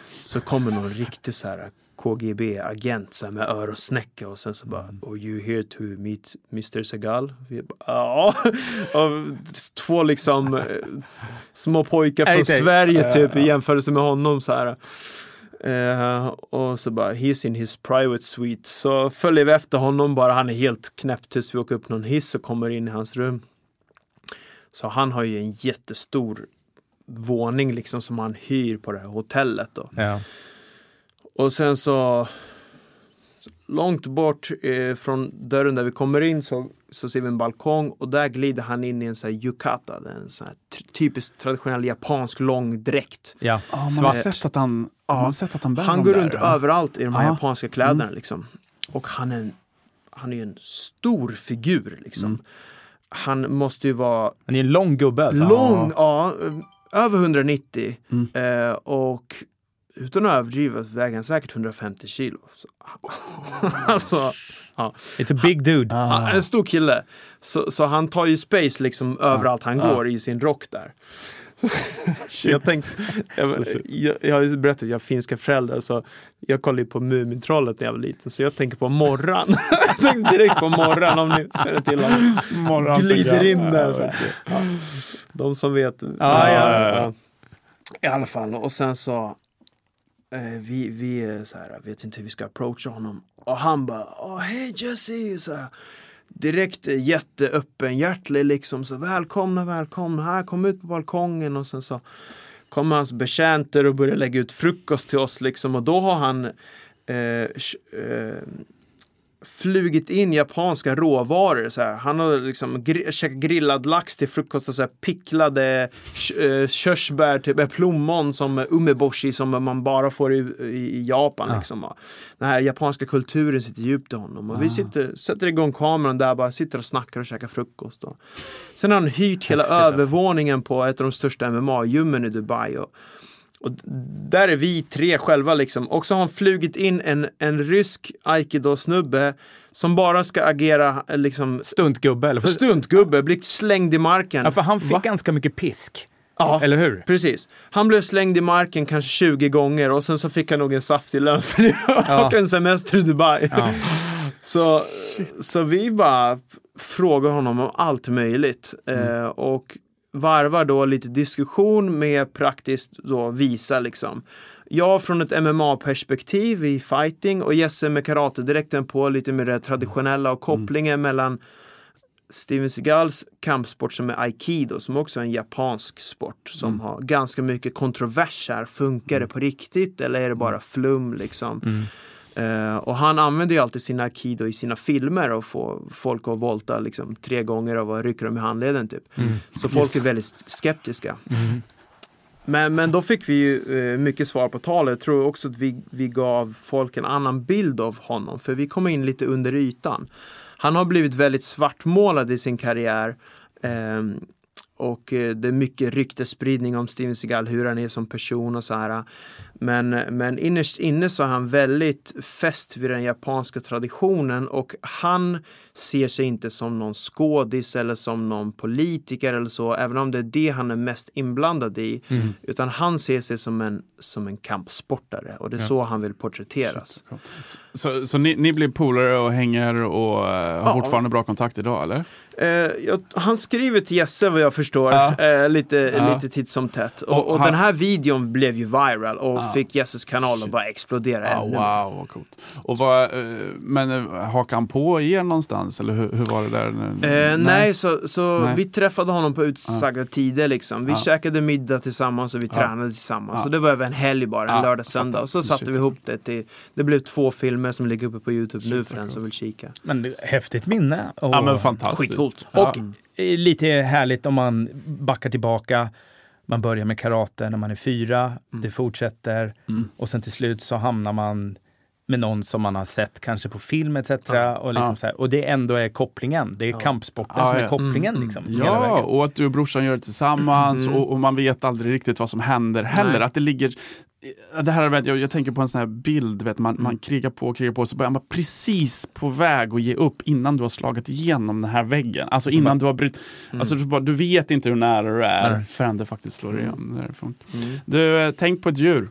Så kommer någon riktig så här KGB-agent så här med öronsnäcka och sen så bara Oh you here to meet Mr Seagal? Vi bara, ja. <laughs> Och två liksom eh, små pojkar från. Sverige typ i jämförelse med honom så här. Eh, och så bara, he's in his private suite. Så följer vi efter honom bara, han är helt knäpp tills vi åker upp någon hiss och kommer in i hans rum. Så han har ju en jättestor våning liksom som han hyr på det här hotellet då. Ja. Och sen så långt bort eh, från dörren där vi kommer in så, så ser vi en balkong och där glider han in i en sån här yukata, en sån här ty- typiskt traditionell japansk lång dräkt. ja. Ja, man har sett att han, Ja. man har sett att han bär Han går där, runt ja. överallt i de här Ja. japanska kläderna liksom. Och han är en, han är ju en stor figur liksom. Mm. Han måste ju vara Han är en lång gubbe alltså. lång, ja, över 190 Mm. eh, och utan att överdriva väger han säkert 150 kilo. Så, <laughs> alltså, It's a big dude. Ah. en stor kille. Så, så han tar ju space liksom överallt han Ja. går i sin rock där. <laughs> jag, tänkte, jag, jag, jag har ju berättat att jag har finska föräldrar så jag kollade ju på Mumintrollet när jag var liten så jag tänker på Morran. <laughs> jag tänkte direkt på Morran om ni känner till honom. Morgon Glider in där så. Ja. De som vet. ja, ja. I alla fall, och sen så eh, vi, vi så här, vet inte hur vi ska approacha honom. Och han bara, åh hej Jesse! Så här, direkt jätteöppenhjärtlig liksom. Så välkomna, välkomna, här kom ut på balkongen. Och sen så kommer hans betjänter och börjar lägga ut frukost till oss liksom. Och då har han eh, eh, flugit in japanska råvaror. Så här. Han har liksom gri- käkat grillad lax till frukost och så här picklade eh, körsbär, typ eh, plommon som umeboshi som man bara får i, i, Japan. Ja. Liksom. Den här japanska kulturen sitter djupt i honom. Och vi sitter, sätter igång kameran där, bara sitter och snackar och käkar frukost. Och. Sen har han hyrt hela Häftigt, alltså. övervåningen på ett av de största MMA-gymmen i Dubai. Och, och där är vi tre själva liksom. Och så har han flugit in en, en rysk aikido-snubbe som bara ska agera eh, liksom Stuntgubbe. Eller? Stuntgubbe, blir slängd i marken. ja, för han fick Va? ganska mycket pisk. Ja, Eller hur? precis. Han blev slängd i marken kanske 20 gånger och sen så fick han nog en saftig lön för det <laughs> och en semester i Dubai. Ja. <laughs> Så, så vi bara frågar honom om allt möjligt. Mm. Eh, och varvar då lite diskussion med praktiskt då visa liksom. Jag från ett MMA-perspektiv i fighting och Jesse med karatedräkten på lite mer det traditionella och kopplingen mellan Steven Seagals kampsport som är aikido som också är en japansk sport som har ganska mycket kontrovers här. Funkar det på riktigt eller är det bara flum liksom? Mm. Eh, och han använder ju alltid sin aikido i sina filmer och får folk att volta liksom tre gånger och rycker dem i handleden typ. Mm. Så folk är väldigt skeptiska. Men, men då fick vi ju eh, mycket svar på talet. Jag tror också att vi, vi gav folk en annan bild av honom. För vi kom in lite under ytan. Han har blivit väldigt svartmålad i sin karriär. Ehm, och eh, det är mycket ryktesspridning om Steven Seagal, hur han är som person och så här. Men, men innerst inne så är han väldigt fäst vid den japanska traditionen och han ser sig inte som någon skådis eller som någon politiker eller så, även om det är det han är mest inblandad i. Mm. Utan han ser sig som en, som en kampsportare och det är Ja. så han vill porträtteras. Så, så, så ni, ni blir polare och hänger och eh, har Ja. fortfarande bra kontakt idag eller? Eh, han skriver till Jesse vad jag förstår, Ja. eh, lite, Ja. lite titt som tätt. Och Och, han- den här videon blev ju viral och Ja. fick Jesses kanal att bara explodera Ja, ännu wow, vad coolt. Och vad, eh, men hakade han på er någonstans eller hur, hur var det där? Eh, nej, så, så Nej. vi träffade honom på utsagda tider liksom. Vi Ja. käkade middag tillsammans och vi Ja. tränade tillsammans. Ja. Så det var över en helg bara, en Ja, lördag, söndag. Och så satte Shit. vi ihop det till, det blev två filmer som ligger uppe på Youtube Shit, nu för den som vill kika. Men häftigt minne. Och Ja men fantastiskt. Ja. Och eh, lite härligt om man backar tillbaka. Man börjar med karate när man är fyra, det fortsätter Mm. och sen till slut så hamnar man med någon som man har sett kanske på film etc. Ja. Och, liksom Ja. så här, och det ändå är kopplingen. Det är Ja. kampsporten Ja, som är kopplingen. Mm, Liksom, Ja, och att du och brorsan gör det tillsammans Mm. och, och man vet aldrig riktigt vad som händer heller. Nej. Att det ligger det här, vet jag, jag tänker på en sån här bild, vet, man, man krigar på, krigar på, så börjar man precis på väg att ge upp innan du har slagit igenom den här väggen. Alltså Så innan man- du har brutit, Mm. alltså du, bara, du vet inte hur nära du är Nej. förrän det faktiskt slår Mm. igenom. därifrån. Mm. Du, eh, tänk på ett djur.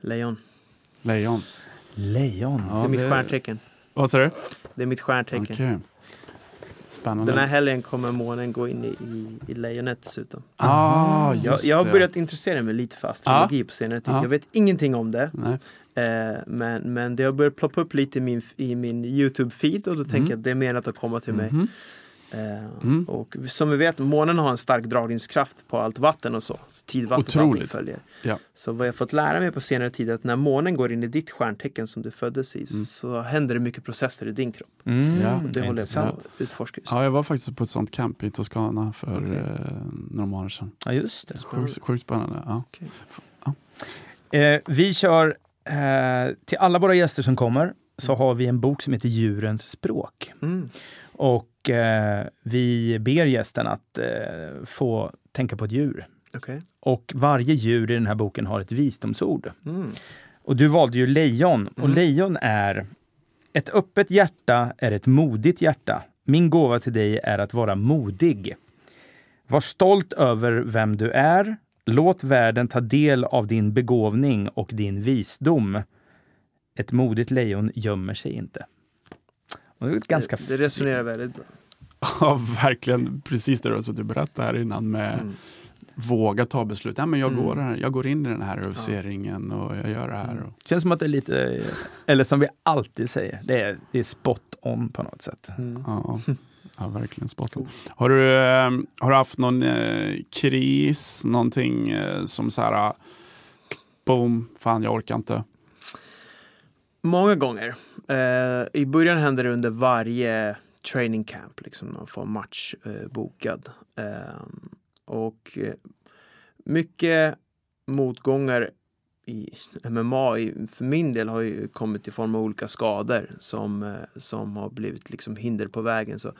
Lejon. Lejon. Lejon. Ja, det är mitt stjärntecken. Vad sa du? Det är mitt stjärntecken. Okej. Spännande. Den här helgen kommer månen gå in i, i, i lejonet dessutom. ah, Jag, just jag har det. börjat intressera mig lite för astrologi på senare tid. Ja. Jag vet ingenting om det. Nej. Eh, men, men det har börjat ploppa upp lite i min, i min Youtube-feed och då tänker Mm. jag att det är menat att komma till mig. Eh, Mm. Och som vi vet, månen har en stark dragningskraft på allt vatten och så. så tidvattnet och Otroligt. allting följer. Ja. Så vad jag fått lära mig på senare tid är att när månen går in i ditt stjärntecken som du föddes i Mm. så händer det mycket processer i din kropp. Mm, Ja, Det håller jag på intressant. att utforska just. Ja, jag var faktiskt på ett sånt camp i Toscana för Okej. eh, några månader sedan. Ja, just det. Sjukt, sjukt spännande. Ja. Eh, vi kör eh, till alla våra gäster som kommer så har vi en bok som heter Djurens språk. Mm. Och eh, vi ber gästen att eh, få tänka på ett djur. Okej. Och varje djur i den här boken har ett visdomsord. Mm. Och du valde ju lejon. Och Mm. lejon är ett öppet hjärta är ett modigt hjärta. Min gåva till dig är att vara modig. Var stolt över vem du är. Låt världen ta del av din begåvning och din visdom. Ett modigt lejon gömmer sig inte. Och det är ganska det, det resonerar väldigt bra. Ja, verkligen precis det du, så du berättade här innan med Mm. våga ta beslut. Ja, men jag, Mm. går, här, jag går in i den här UFC-ringen och jag gör det här. Och, känns som att det är lite, eller som vi alltid säger, det är, det är spot on på något sätt. Mm. ja, ja, verkligen spot on. Har du, eh, har du haft någon eh, kris, någonting eh, som så här, boom, fan jag orkar inte. Många gånger. Eh, I början händer det under varje training camp, liksom man får en match eh, bokad. Eh, och eh, mycket motgångar i MMA i, för min del har ju kommit i form av olika skador som, eh, som har blivit liksom hinder på vägen. Så,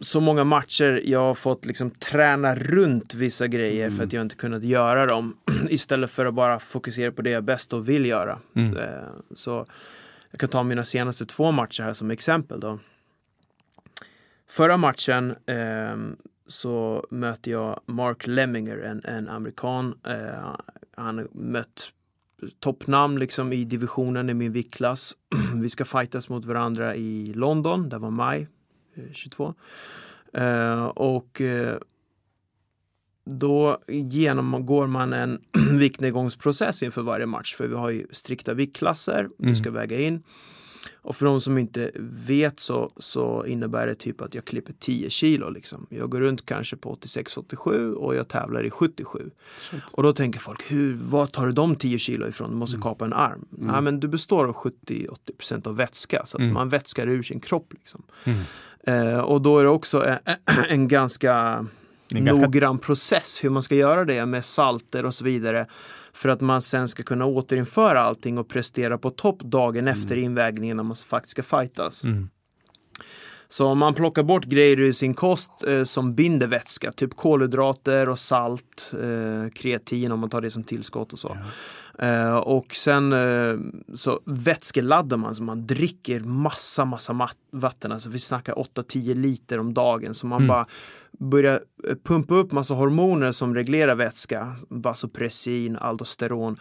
så många matcher jag har fått liksom träna runt vissa grejer för att jag inte kunnat göra dem <clears throat> istället för att bara fokusera på det jag bäst och vill göra. Mm. Eh, Så jag kan ta mina senaste två matcher här som exempel då. Förra matchen ehm, så mötte jag Mark Lemminger, en, en amerikan. Eh, han mött toppnamn liksom i divisionen i min viktklass. <clears throat> Vi ska fightas mot varandra i London, det var maj eh, 22. Eh, och eh, då genomgår man en <clears throat> viktnedgångsprocess inför varje match för vi har ju strikta viktklasser Mm. vi ska väga in. Och för de som inte vet så, så innebär det typ att jag klipper 10 kilo. Liksom. Jag går runt kanske på 86-87 och jag tävlar i 77. Och då tänker folk, hur, var tar du de 10 kilo ifrån? Du måste kapa en arm. Mm. Ja, men du består av 70-80% av vätska, så att Mm. man vätskar ur sin kropp. Liksom. Mm. Eh, och då är det också en, <clears throat> en ganska är ganska noggrann process hur man ska göra det med salter och så vidare. För att man sen ska kunna återinföra allting och prestera på topp dagen efter invägningen när man faktiskt ska fightas. Mm. Så om man plockar bort grejer ur sin kost eh, som binder vätska, typ kolhydrater och salt, eh, kreatin om man tar det som tillskott och så. Eh, och sen eh, så vätskeladdar man, så man dricker massa, massa vatten. Alltså vi snackar 8-10 liter om dagen. Så man Mm. bara börjar eh, pumpa upp massa hormoner som reglerar vätska. Vasopressin, aldosteron.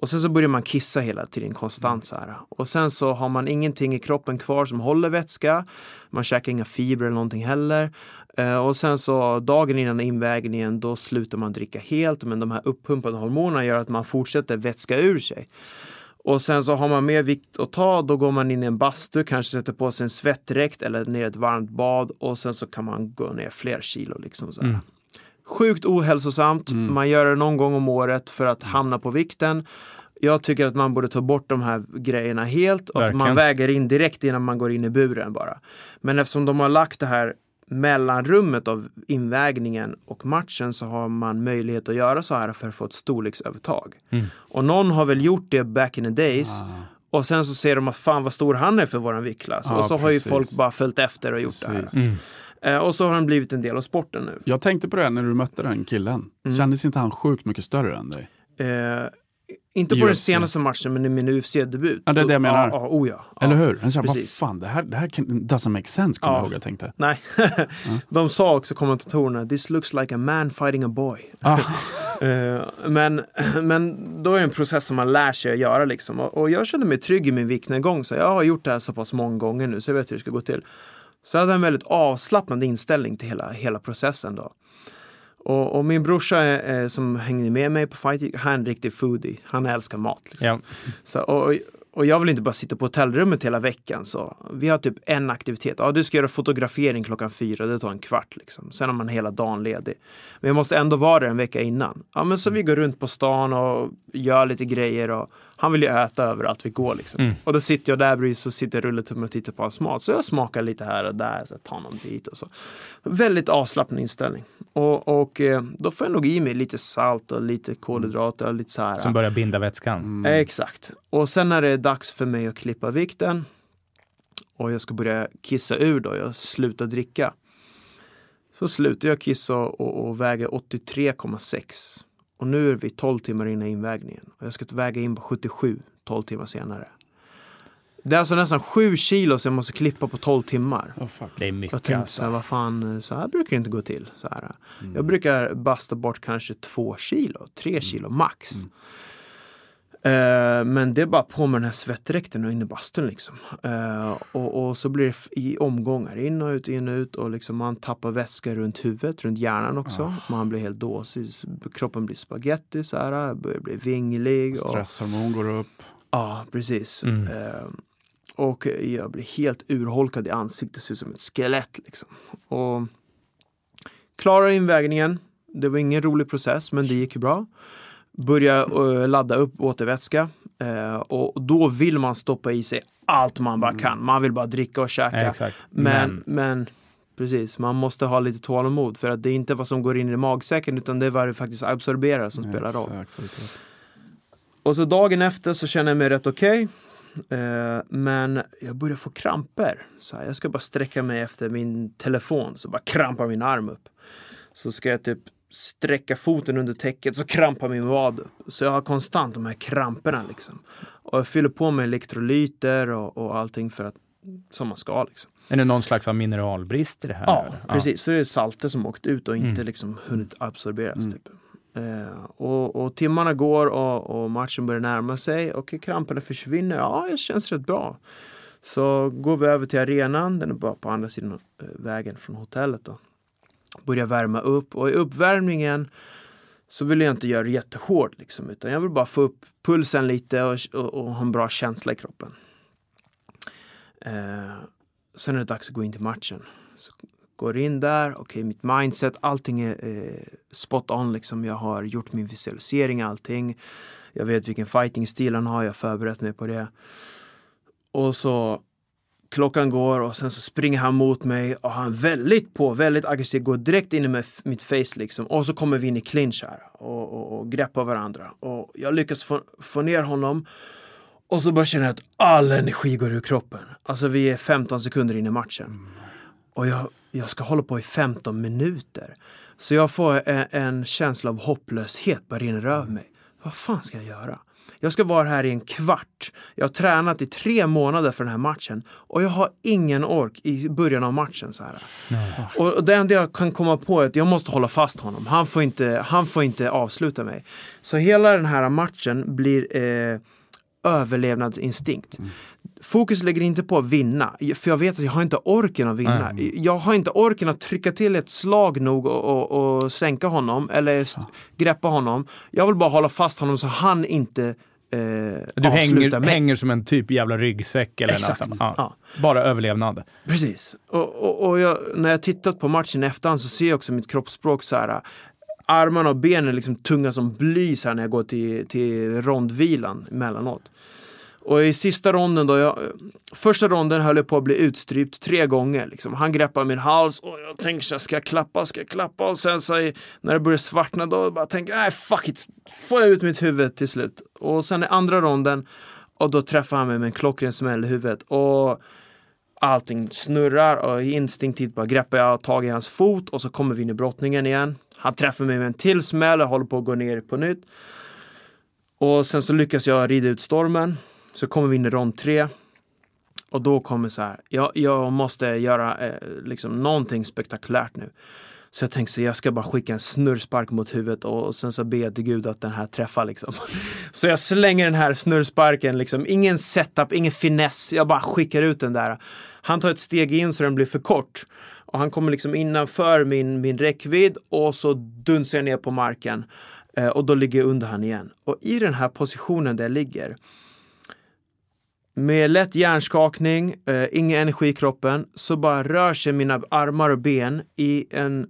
Och sen så börjar man kissa hela tiden konstant så här. Och sen så har man ingenting i kroppen kvar som håller vätska. Man käkar inga fibrer eller någonting heller. Eh, och sen så dagen innan invägningen då slutar man dricka helt. Men de här uppumpade hormonerna gör att man fortsätter vätska ur sig. Och sen så har man mer vikt att ta, då går man in i en bastu, kanske sätter på sig en svettdräkt eller ner i ett varmt bad och sen så kan man gå ner fler kilo. Liksom så här. Sjukt ohälsosamt. Man gör det någon gång om året för att hamna på vikten. Jag tycker att man borde ta bort de här grejerna helt och att man Verkligen. väger in direkt innan man går in i buren bara. Men eftersom de har lagt det här mellanrummet av invägningen och matchen så har man möjlighet att göra så här för att få ett storleksövertag. Mm. Och någon har väl gjort det back in the days och sen så ser de att fan vad stor han är för våran viktklass. Ja, och så har ju precis. folk bara följt efter och gjort det Precis. här. Mm. Eh, och så har han blivit en del av sporten nu. Jag tänkte på det när du mötte den killen. Mm. Kändes inte han sjukt mycket större än dig? Eh, inte på den UFC. senaste matchen men i min UFC-debut. Ja, det är det jag menar. Ja, oh ja. Eller hur? Jag kände, vad precis. fan, det här, det här can, doesn't make sense, kommer Ja. jag ihåg jag tänkte. Nej, <laughs> de sa också kommentatorerna, this looks like a man fighting a boy. Ah, <laughs> Eh, men, men då är det en process som man lär sig att göra liksom. Och, och jag kände mig trygg i min viktnedgång. Så jag har gjort det här så pass många gånger nu så jag vet hur det ska gå till. Så jag hade en väldigt avslappnad inställning till hela, hela processen då. Och, och min brorsa eh, som hängde med mig på fight, han är en riktig foodie. Han älskar mat. Liksom. Ja. Så, och, och jag vill inte bara sitta på hotellrummet hela veckan. Så vi har typ en aktivitet. Ja, du ska göra fotografering klockan fyra. Det tar en kvart. Liksom. Sen har man hela dagen ledig. Men jag måste ändå vara där en vecka innan. Ja, men så vi går runt på stan och gör lite grejer. Och han vill ju äta överallt vi går. Liksom. Mm. Och då sitter jag där bredvid så sitter jag rulletummen och tittar på hans mat. Så jag smakar lite här och där. Så tar någon bit och så. Väldigt avslappnad inställning. Och, och eh, då får jag nog i mig lite salt och lite kolhydrater och lite så här. Som börjar binda vätskan. mm. Exakt. Och sen när det är dags för mig att klippa vikten och jag ska börja kissa ur då, jag slutar dricka. Så slutar jag kissa och, och väger 83,6. Och nu är vi 12 timmar innan invägningen. Och jag ska väga in på 77 12 timmar senare. Det är alltså nästan 7 kilo som jag måste klippa på 12 timmar. Oh. Det är Jag mycket tänkte alltså. så här, vad fan, så här brukar det inte gå till. Så här. Mm. Jag brukar basta bort kanske två kilo, tre kilo max. Mm. Eh, men det är bara på med den här svettdräkten och in i bastun liksom. Eh, och, och så blir det i omgångar, in och ut, in och ut och liksom man tappar vätska runt huvudet, runt hjärnan också. Ah. Man blir helt dåsig, kroppen blir spaghetti så här, börjar bli vinglig. Och, Stresshormon går upp. Ja, precis. Mm. Eh, och jag blir helt urholkad i ansiktet, ser ut som ett skelett. Liksom. Och klarar invägningen. Det var ingen rolig process, men det gick ju bra. Börja eh, ladda upp återvätska. Eh, och då vill man stoppa i sig allt man bara kan. Man vill bara dricka och käka. Ja. Men, men precis, man måste ha lite tålamod för att det är inte vad som går in i magsäcken utan det är vad det faktiskt absorberar som spelar roll. Exakt, du. Och så dagen efter så känner jag mig rätt okej. Eh, men jag börjar få kramper. Så här, jag ska bara sträcka mig efter min telefon så bara krampar min arm upp. Så ska jag typ sträcka foten under täcket så krampar min vad upp. Så jag har konstant de här kramperna liksom. Och jag fyller på med elektrolyter och, och allting för att som man ska liksom. Är det någon slags av mineralbrist i det här? Ja, eller? precis. Så det är salter som åkt ut och inte Mm. liksom hunnit absorberas. Mm. Typ. Eh, och, och timmarna går och, och matchen börjar närma sig och kramperna försvinner. Ja, det känns rätt bra. Så går vi över till arenan. Den är bara på andra sidan eh, vägen från hotellet. Då. Börjar värma upp och i uppvärmningen så vill jag inte göra det jättehårt liksom, utan jag vill bara få upp pulsen lite och, och, och ha en bra känsla i kroppen. Eh, sen är det dags att gå in till matchen. Så går in där, okej mitt mindset, allting är eh, spot on liksom. Jag har gjort min visualisering, allting. Jag vet vilken fighting-stil han har, jag har förberett mig på det. Och så klockan går och sen så springer han mot mig och han är väldigt på, väldigt aggressiv, går direkt in i mitt face liksom. Och så kommer vi in i clinch här och, och, och greppar varandra. Och jag lyckas få, få ner honom. Och så bara känner jag att all energi går ur kroppen. Alltså vi är 15 sekunder in i matchen. och jag, jag ska hålla på i 15 minuter. Så jag får en, en känsla av hopplöshet bara rinner över mig. Vad fan ska jag göra? Jag ska vara här i en kvart. Jag har tränat i tre månader för den här matchen och jag har ingen ork i början av matchen. Så här. Och och det enda jag kan komma på är att jag måste hålla fast honom. Han får inte, han får inte avsluta mig. Så hela den här matchen blir eh, överlevnadsinstinkt. Fokus ligger inte på att vinna, för jag vet att jag har inte orken att vinna. Jag har inte orken att trycka till ett slag nog och, och, och sänka honom eller st- greppa honom. Jag vill bara hålla fast honom så han inte eh, Du hänger, mig. hänger som en typ jävla ryggsäck eller Exakt. något sånt. Ja. Ja. Bara överlevnad. Precis. Och, och, och jag, när jag tittat på matchen i efterhand så ser jag också mitt kroppsspråk så här. Armarna och benen är liksom tunga som bly så här när jag går till, till rondvilan emellanåt. Och i sista ronden då, jag, första ronden höll jag på att bli utstrypt tre gånger. Liksom. Han greppar min hals och jag tänker så här, ska jag klappa, ska jag klappa? Och sen så när det börjar svartna då bara tänker jag, nej fuck it, får jag ut mitt huvud till slut. Och sen i andra ronden, och då träffar han mig med en klockren smäll i huvudet. Och allting snurrar och instinktivt bara greppar jag tag i hans fot och så kommer vi in i brottningen igen. Han träffar mig med en till smäll och håller på att gå ner på nytt. Och sen så lyckas jag rida ut stormen. Så kommer vi in i rond tre. Och då kommer så här, jag, jag måste göra eh, liksom någonting spektakulärt nu. Så jag tänkte så jag ska bara skicka en snurrspark mot huvudet och, och sen så ber jag till gud att den här träffar liksom. <laughs> Så jag slänger den här snurrsparken liksom, ingen setup, ingen finess, jag bara skickar ut den där. Han tar ett steg in så den blir för kort. Och han kommer liksom innanför min, min räckvidd och så dunsar jag ner på marken. Eh, och då ligger jag under han igen. Och i den här positionen där jag ligger med lätt hjärnskakning, eh, ingen energi i kroppen, så bara rör sig mina armar och ben i en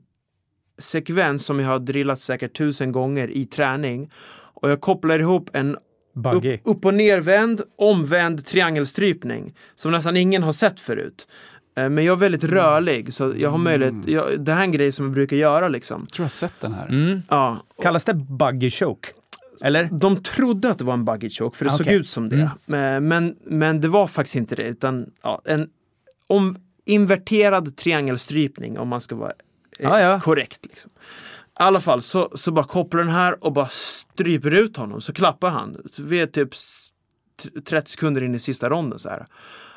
sekvens som jag har drillat säkert tusen gånger i träning. Och jag kopplar ihop en Buggy. upp, upp och nervänd, omvänd triangelstrypning som nästan ingen har sett förut. Eh, Men jag är väldigt rörlig, så jag har möjlighet. Jag, det här är en grej som jag brukar göra liksom. Jag tror jag har sett den här. Mm. Ja, Kallas det buggy choke? Eller? De trodde att det var en buggy choke, för det Ah, såg ut som det. Men, men, men det var faktiskt inte det, utan ja, en om, inverterad triangelstrypning om man ska vara eh, Ah, ja. korrekt. Liksom. I alla fall så, så bara kopplar den här och bara stryper ut honom, så klappar han. Så Vi är typ s- t- 30 sekunder in i sista ronden så här.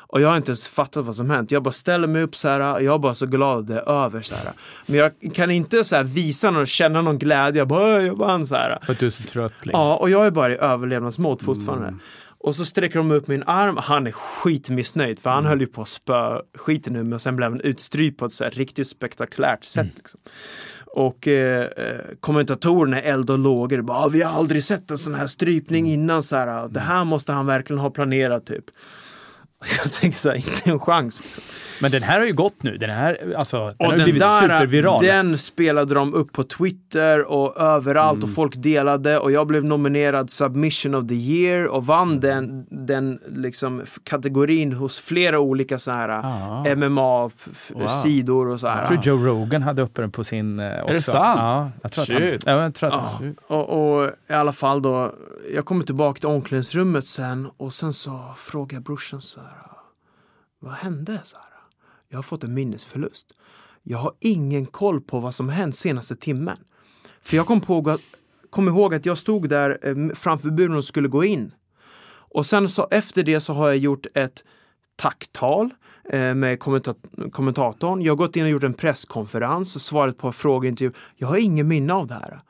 Och jag har inte ens fattat vad som hänt. Jag bara ställer mig upp så här. Jag är bara så glad att det är över så här. Men jag kan inte så visa någon, känna någon glädje. Jag bara, "Åh, jag vann så här. För att du är så trött liksom. Ja, och jag är bara i överlevnadsmod fortfarande. Och så sträcker de upp min arm. Han är skitmissnöjd för han höll ju på att spö skiten nu men sen blev han utstrypt på ett så här riktigt spektakulärt sätt. Liksom. Och eh, eh, kommentatorerna eld och lågor. Bara, "Ah, vi har aldrig sett en sån här strypning innan. Så här, det här måste han verkligen ha planerat typ. <laughs> Jag tänker så här, inte en chans. Men den här har ju gått nu. Den här, alltså, den Och har den blivit där, superviral. den spelade de upp på Twitter och överallt och folk delade och jag blev nominerad Submission of the year och vann den, den liksom kategorin hos flera olika så här Ah. MMA-sidor och så här. Jag tror Joe Rogan hade uppe den på sin eh, också. det sant? Ja, jag tror att han, Shit. ja, jag tror att Ja, han, och, och i alla fall då, jag kommer tillbaka till omklädningsrummet sen och sen så frågar jag brorsan så här, vad hände? Sara? jag har fått en minnesförlust. Jag har ingen koll på vad som hänt senaste timmen. För jag kom, på, att- kom ihåg att jag stod där eh, framför buren och skulle gå in. Och sen så efter det så har jag gjort ett tacktal eh, med kommentatorn. Jag har gått in och gjort en presskonferens och svarat på frågeintervju. Jag har ingen minne av det här.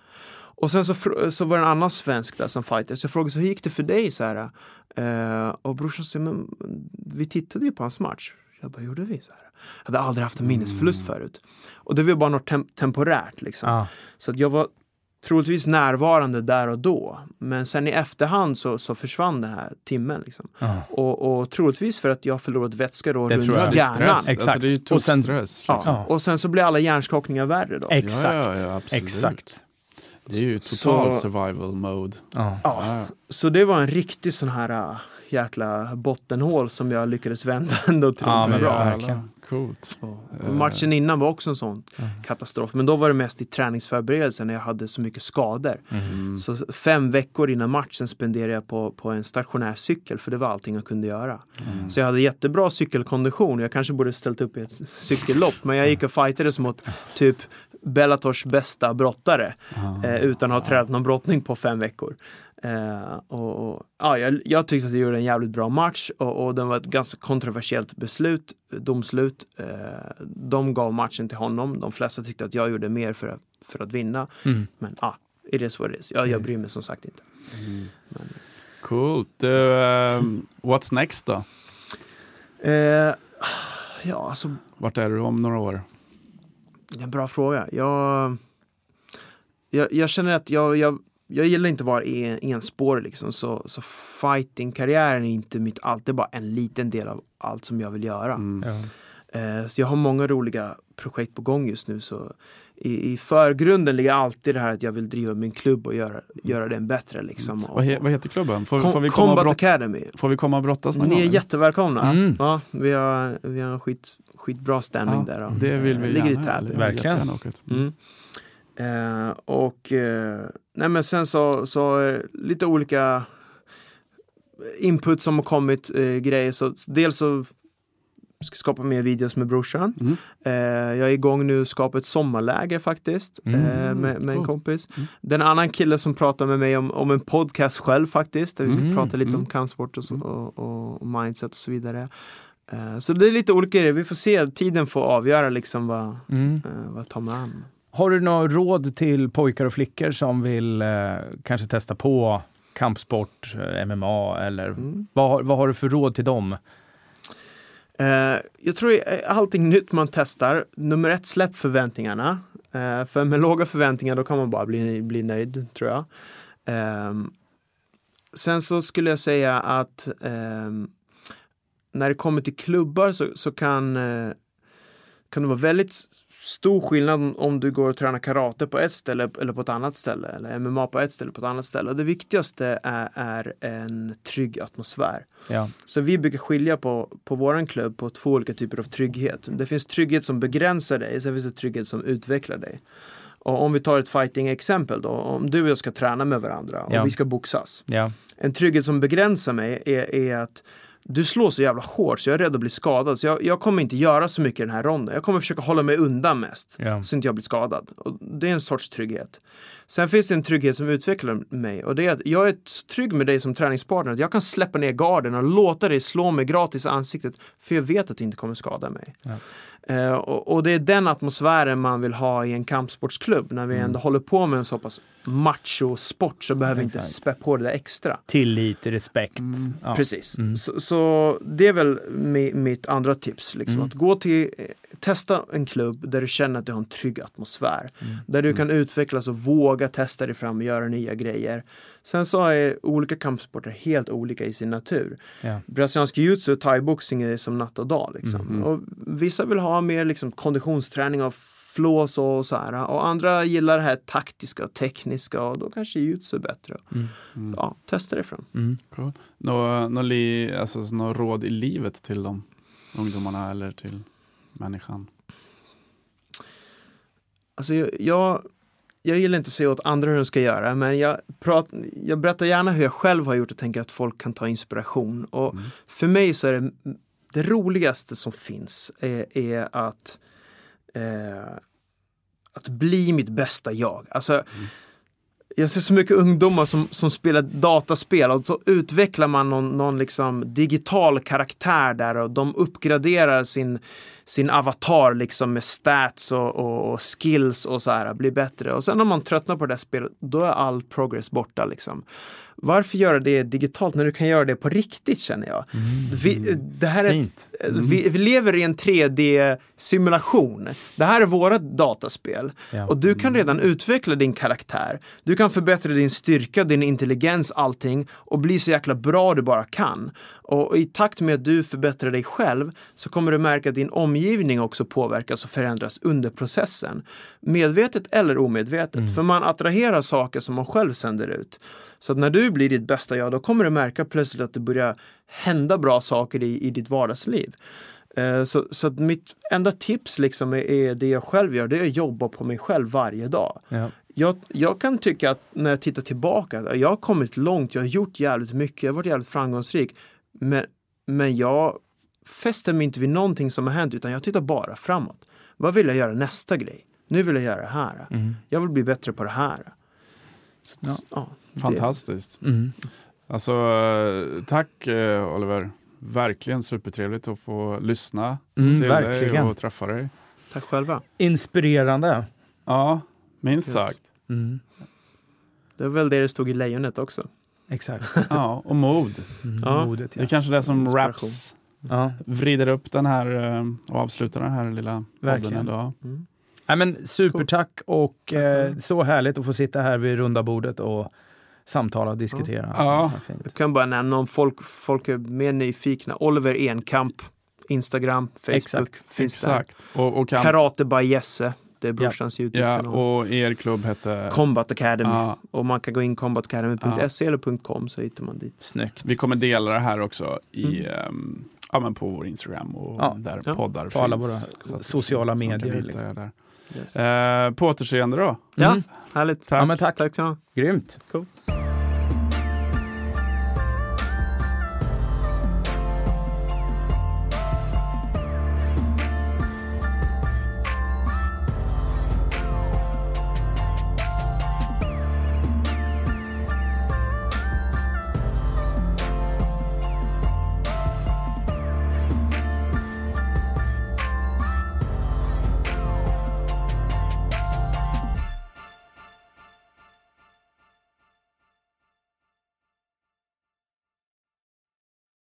Och sen så, så var det en annan svensk där som fighter. Så jag frågade så hur gick det för dig? Så här, eh, och brorsan sa, men vi tittade ju på hans match. Jag bara, gjorde vi? Så här. Jag hade aldrig haft en minnesförlust förut. Och det var bara något tem- temporärt liksom. ja. Så att jag var troligtvis närvarande där och då. Men sen i efterhand så, så försvann den här timmen. Liksom. Ja. Och, och troligtvis för att jag förlorat vätska då Det runt tror jag. Det är hjärnan. stress. Exakt. Alltså, det är ju Och sen- stress. Ja. Liksom. Ja. Och sen så blir alla hjärnskakningar värre då. Exakt. Ja, ja. Exakt. Det är ju total Så- survival mode. Ja. Ja. Så det var en riktig sån här äh, jäkla bottenhål som jag lyckades vända <laughs> ändå till Ja, men bra. verkligen. Coolt. Och matchen innan var också en sån katastrof. Men då var det mest i träningsförberedelsen när jag hade så mycket skador. Mm. Så fem veckor innan matchen spenderade jag på, på en stationär cykel för det var allting jag kunde göra. Mm. Så jag hade jättebra cykelkondition. Jag kanske borde ställt upp i ett cykellopp men jag gick och fightades mot typ Bellators bästa brottare Ah. eh, utan att ha tränat någon brottning på fem veckor. Eh, och, och, ja, jag, jag tyckte att jag gjorde en jävligt bra match och, och den var ett ganska kontroversiellt beslut, domslut. Eh, de gav matchen till honom. De flesta tyckte att jag gjorde mer för att, för att vinna. Mm. Men ja, ah, it is what it is. Jag, jag bryr mig som sagt inte. Coolt. Du, ehm, what's next då? Eh, ja, alltså Vart är du om några år? Det är en bra fråga. Jag, jag, jag känner att jag, jag, jag gillar inte att vara en, enspårig liksom. Så, så fighting-karriären är inte mitt allt. Det är bara en liten del av allt som jag vill göra. Mm. Ja. Eh, så jag har många roliga projekt på gång just nu. Så i, i förgrunden ligger alltid det här att jag vill driva min klubb och göra, göra den bättre. Liksom. Och, Vad, he, vad heter klubben? Får, Com- får, vi komma Combat brott, Academy. får vi komma och brottas någon Ni är gång? jättevälkomna. Mm. Ja, vi, har, vi har en skit, skitbra stämning Ja, där. och, Det vill vi eh, ligger i gärna. vi Verkligen. Mm. Eh, och eh, nej men sen så, så lite olika input som har kommit, eh, grejer. Så dels så ska jag skapa mer videos med brorsan. Mm. Eh, jag är igång nu och skapar ett sommarläger faktiskt Mm. eh, med, med en kompis. Mm. Det är en annan kille som pratar med mig om, om en podcast själv faktiskt. Där vi ska Mm. prata lite om Mm. kampsport och, så, Mm. och, och, och mindset och så vidare. Eh, så det är lite olika grejer. Vi får se. Tiden får avgöra liksom vad, Mm. eh, vad tar mig an. Har du några råd till pojkar och flickor som vill eh, kanske testa på kampsport, eh, MMA eller Mm. vad, vad har du för råd till dem? Eh, jag tror allting nytt man testar, nummer ett, släpp förväntningarna. Eh, för med låga förväntningar då kan man bara bli, bli nöjd, tror jag. Ehm, sen så skulle jag säga att ehm, när det kommer till klubbar så, så kan, eh, kan det vara väldigt stor skillnad om du går och tränar karate på ett ställe eller på ett annat ställe eller MMA på ett ställe på ett annat ställe. Och det viktigaste är, är en trygg atmosfär. Ja. Så vi brukar skilja på, på våran klubb på två olika typer av trygghet. Det finns trygghet som begränsar dig, sen finns det trygghet som utvecklar dig. Och om vi tar ett fighting-exempel då, om du och jag ska träna med varandra och Ja. vi ska boxas. Ja. En trygghet som begränsar mig är, är att du slår så jävla hårt så jag är rädd att bli skadad. Så jag, jag kommer inte göra så mycket i den här ronden. Jag kommer försöka hålla mig undan mest. Ja. Så inte jag blir skadad. Och det är en sorts trygghet. Sen finns det en trygghet som utvecklar mig. Och det är att jag är trygg med dig som träningspartner. Att jag kan släppa ner garden och låta dig slå mig gratis i ansiktet. För jag vet att det inte kommer skada mig. Ja. Eh, och, och det är den atmosfären man vill ha i en kampsportsklubb. När vi Mm. ändå håller på med en så pass macho-sport så behöver vi inte spä på det där extra. Tillit, respekt. Mm. Ja. Precis. Mm. Så, så det är väl mi, mitt andra tips. Liksom. Mm. Att gå till, eh, testa en klubb där du känner att du har en trygg atmosfär. Mm. Där du kan utvecklas och våga testa dig fram och göra nya grejer. Sen så är olika kampsporter helt olika i sin natur. Ja. Brasiliansk jiu-jitsu och thaiboxning är som natt och dag. Liksom. Mhm. Och vissa vill ha mer liksom, konditionsträning och flås och så här. Och andra gillar det här taktiska och tekniska och då kanske jiu-jitsu är bättre. Mm. Mm. Ja, testa dig fram. Mm. Cool. Nå, nå li, alltså, nå råd i livet till de ungdomarna eller till människan? Alltså jag, jag, jag gillar inte att säga åt andra hur de ska göra, men jag, prat, jag berättar gärna hur jag själv har gjort och tänker att folk kan ta inspiration. Och Mm. för mig så är det det roligaste som finns är, är att eh, att bli mitt bästa jag. Alltså, Jag ser så mycket ungdomar som, som spelar dataspel och så utvecklar man någon, någon liksom digital karaktär där och de uppgraderar sin, sin avatar liksom med stats och, och, och skills och så här, blir bättre. Och sen när man tröttnar på det där spelet, då är all progress borta liksom. Varför göra det digitalt när du kan göra det på riktigt känner jag? Vi, det här är ett, Fint. vi, vi lever i en 3D-simulation. Det här är våra dataspel. Ja. Och du kan redan utveckla din karaktär. Du kan förbättra din styrka, din intelligens, allting och bli så jäkla bra du bara kan. Och i takt med att du förbättrar dig själv så kommer du märka att din omgivning också påverkas och förändras under processen. Medvetet eller omedvetet. För man attraherar saker som man själv sänder ut. Så att när du blir ditt bästa jag, då kommer du märka plötsligt att det börjar hända bra saker i, i ditt vardagsliv. Eh, Så, så mitt enda tips liksom är, är det jag själv gör, det är att jobba på mig själv varje dag. Ja. Jag, jag kan tycka att när jag tittar tillbaka, jag har kommit långt, jag har gjort jävligt mycket, jag har varit jävligt framgångsrik. Men, men jag fäster mig inte vid någonting som har hänt utan jag tittar bara framåt. Vad vill jag göra nästa grej? Nu vill jag göra det här. Mm. Jag vill bli bättre på det här. Så, Ja. ja, det- Fantastiskt. Mm. Alltså, tack eh, Oliver. Verkligen supertrevligt att få lyssna Mm, till dig verkligen. och träffa dig. Tack själva. Inspirerande. Ja, minst sagt. Mm. Det var väl det det stod i lejonet också. Exakt. <laughs> Ja, och mod. Mm. Ja. Modet, Det är ja. kanske det som. Raps ja. vrider upp den här eh, och avslutar den här lilla podden Verkligen. idag. Mm. Nej, men supertack och Tack eh, så härligt att få sitta här vid runda bordet och samtala och diskutera. Ja. Jag kan bara nämna om folk, folk är mer nyfikna. Oliver Enkamp, Instagram, Facebook, Exakt. finns där. Exakt. Och, och, kan, Karate by Jesse, det är brorsans ja, Youtube-kanal. och er klubb hette... Combat Academy. Ja, Och man kan gå in combatacademy.se eller .com så hittar man dit. Snyggt. vi kommer dela det här också i, Mm. ehm, ja, men på vår Instagram och Ja. där Ja. poddar På finns. alla våra sociala medier, liksom. där. Yes. Eh, på återseende då. Ja, Mm. härligt. Ja, men tack. Tack så mycket. Grymt. Cool.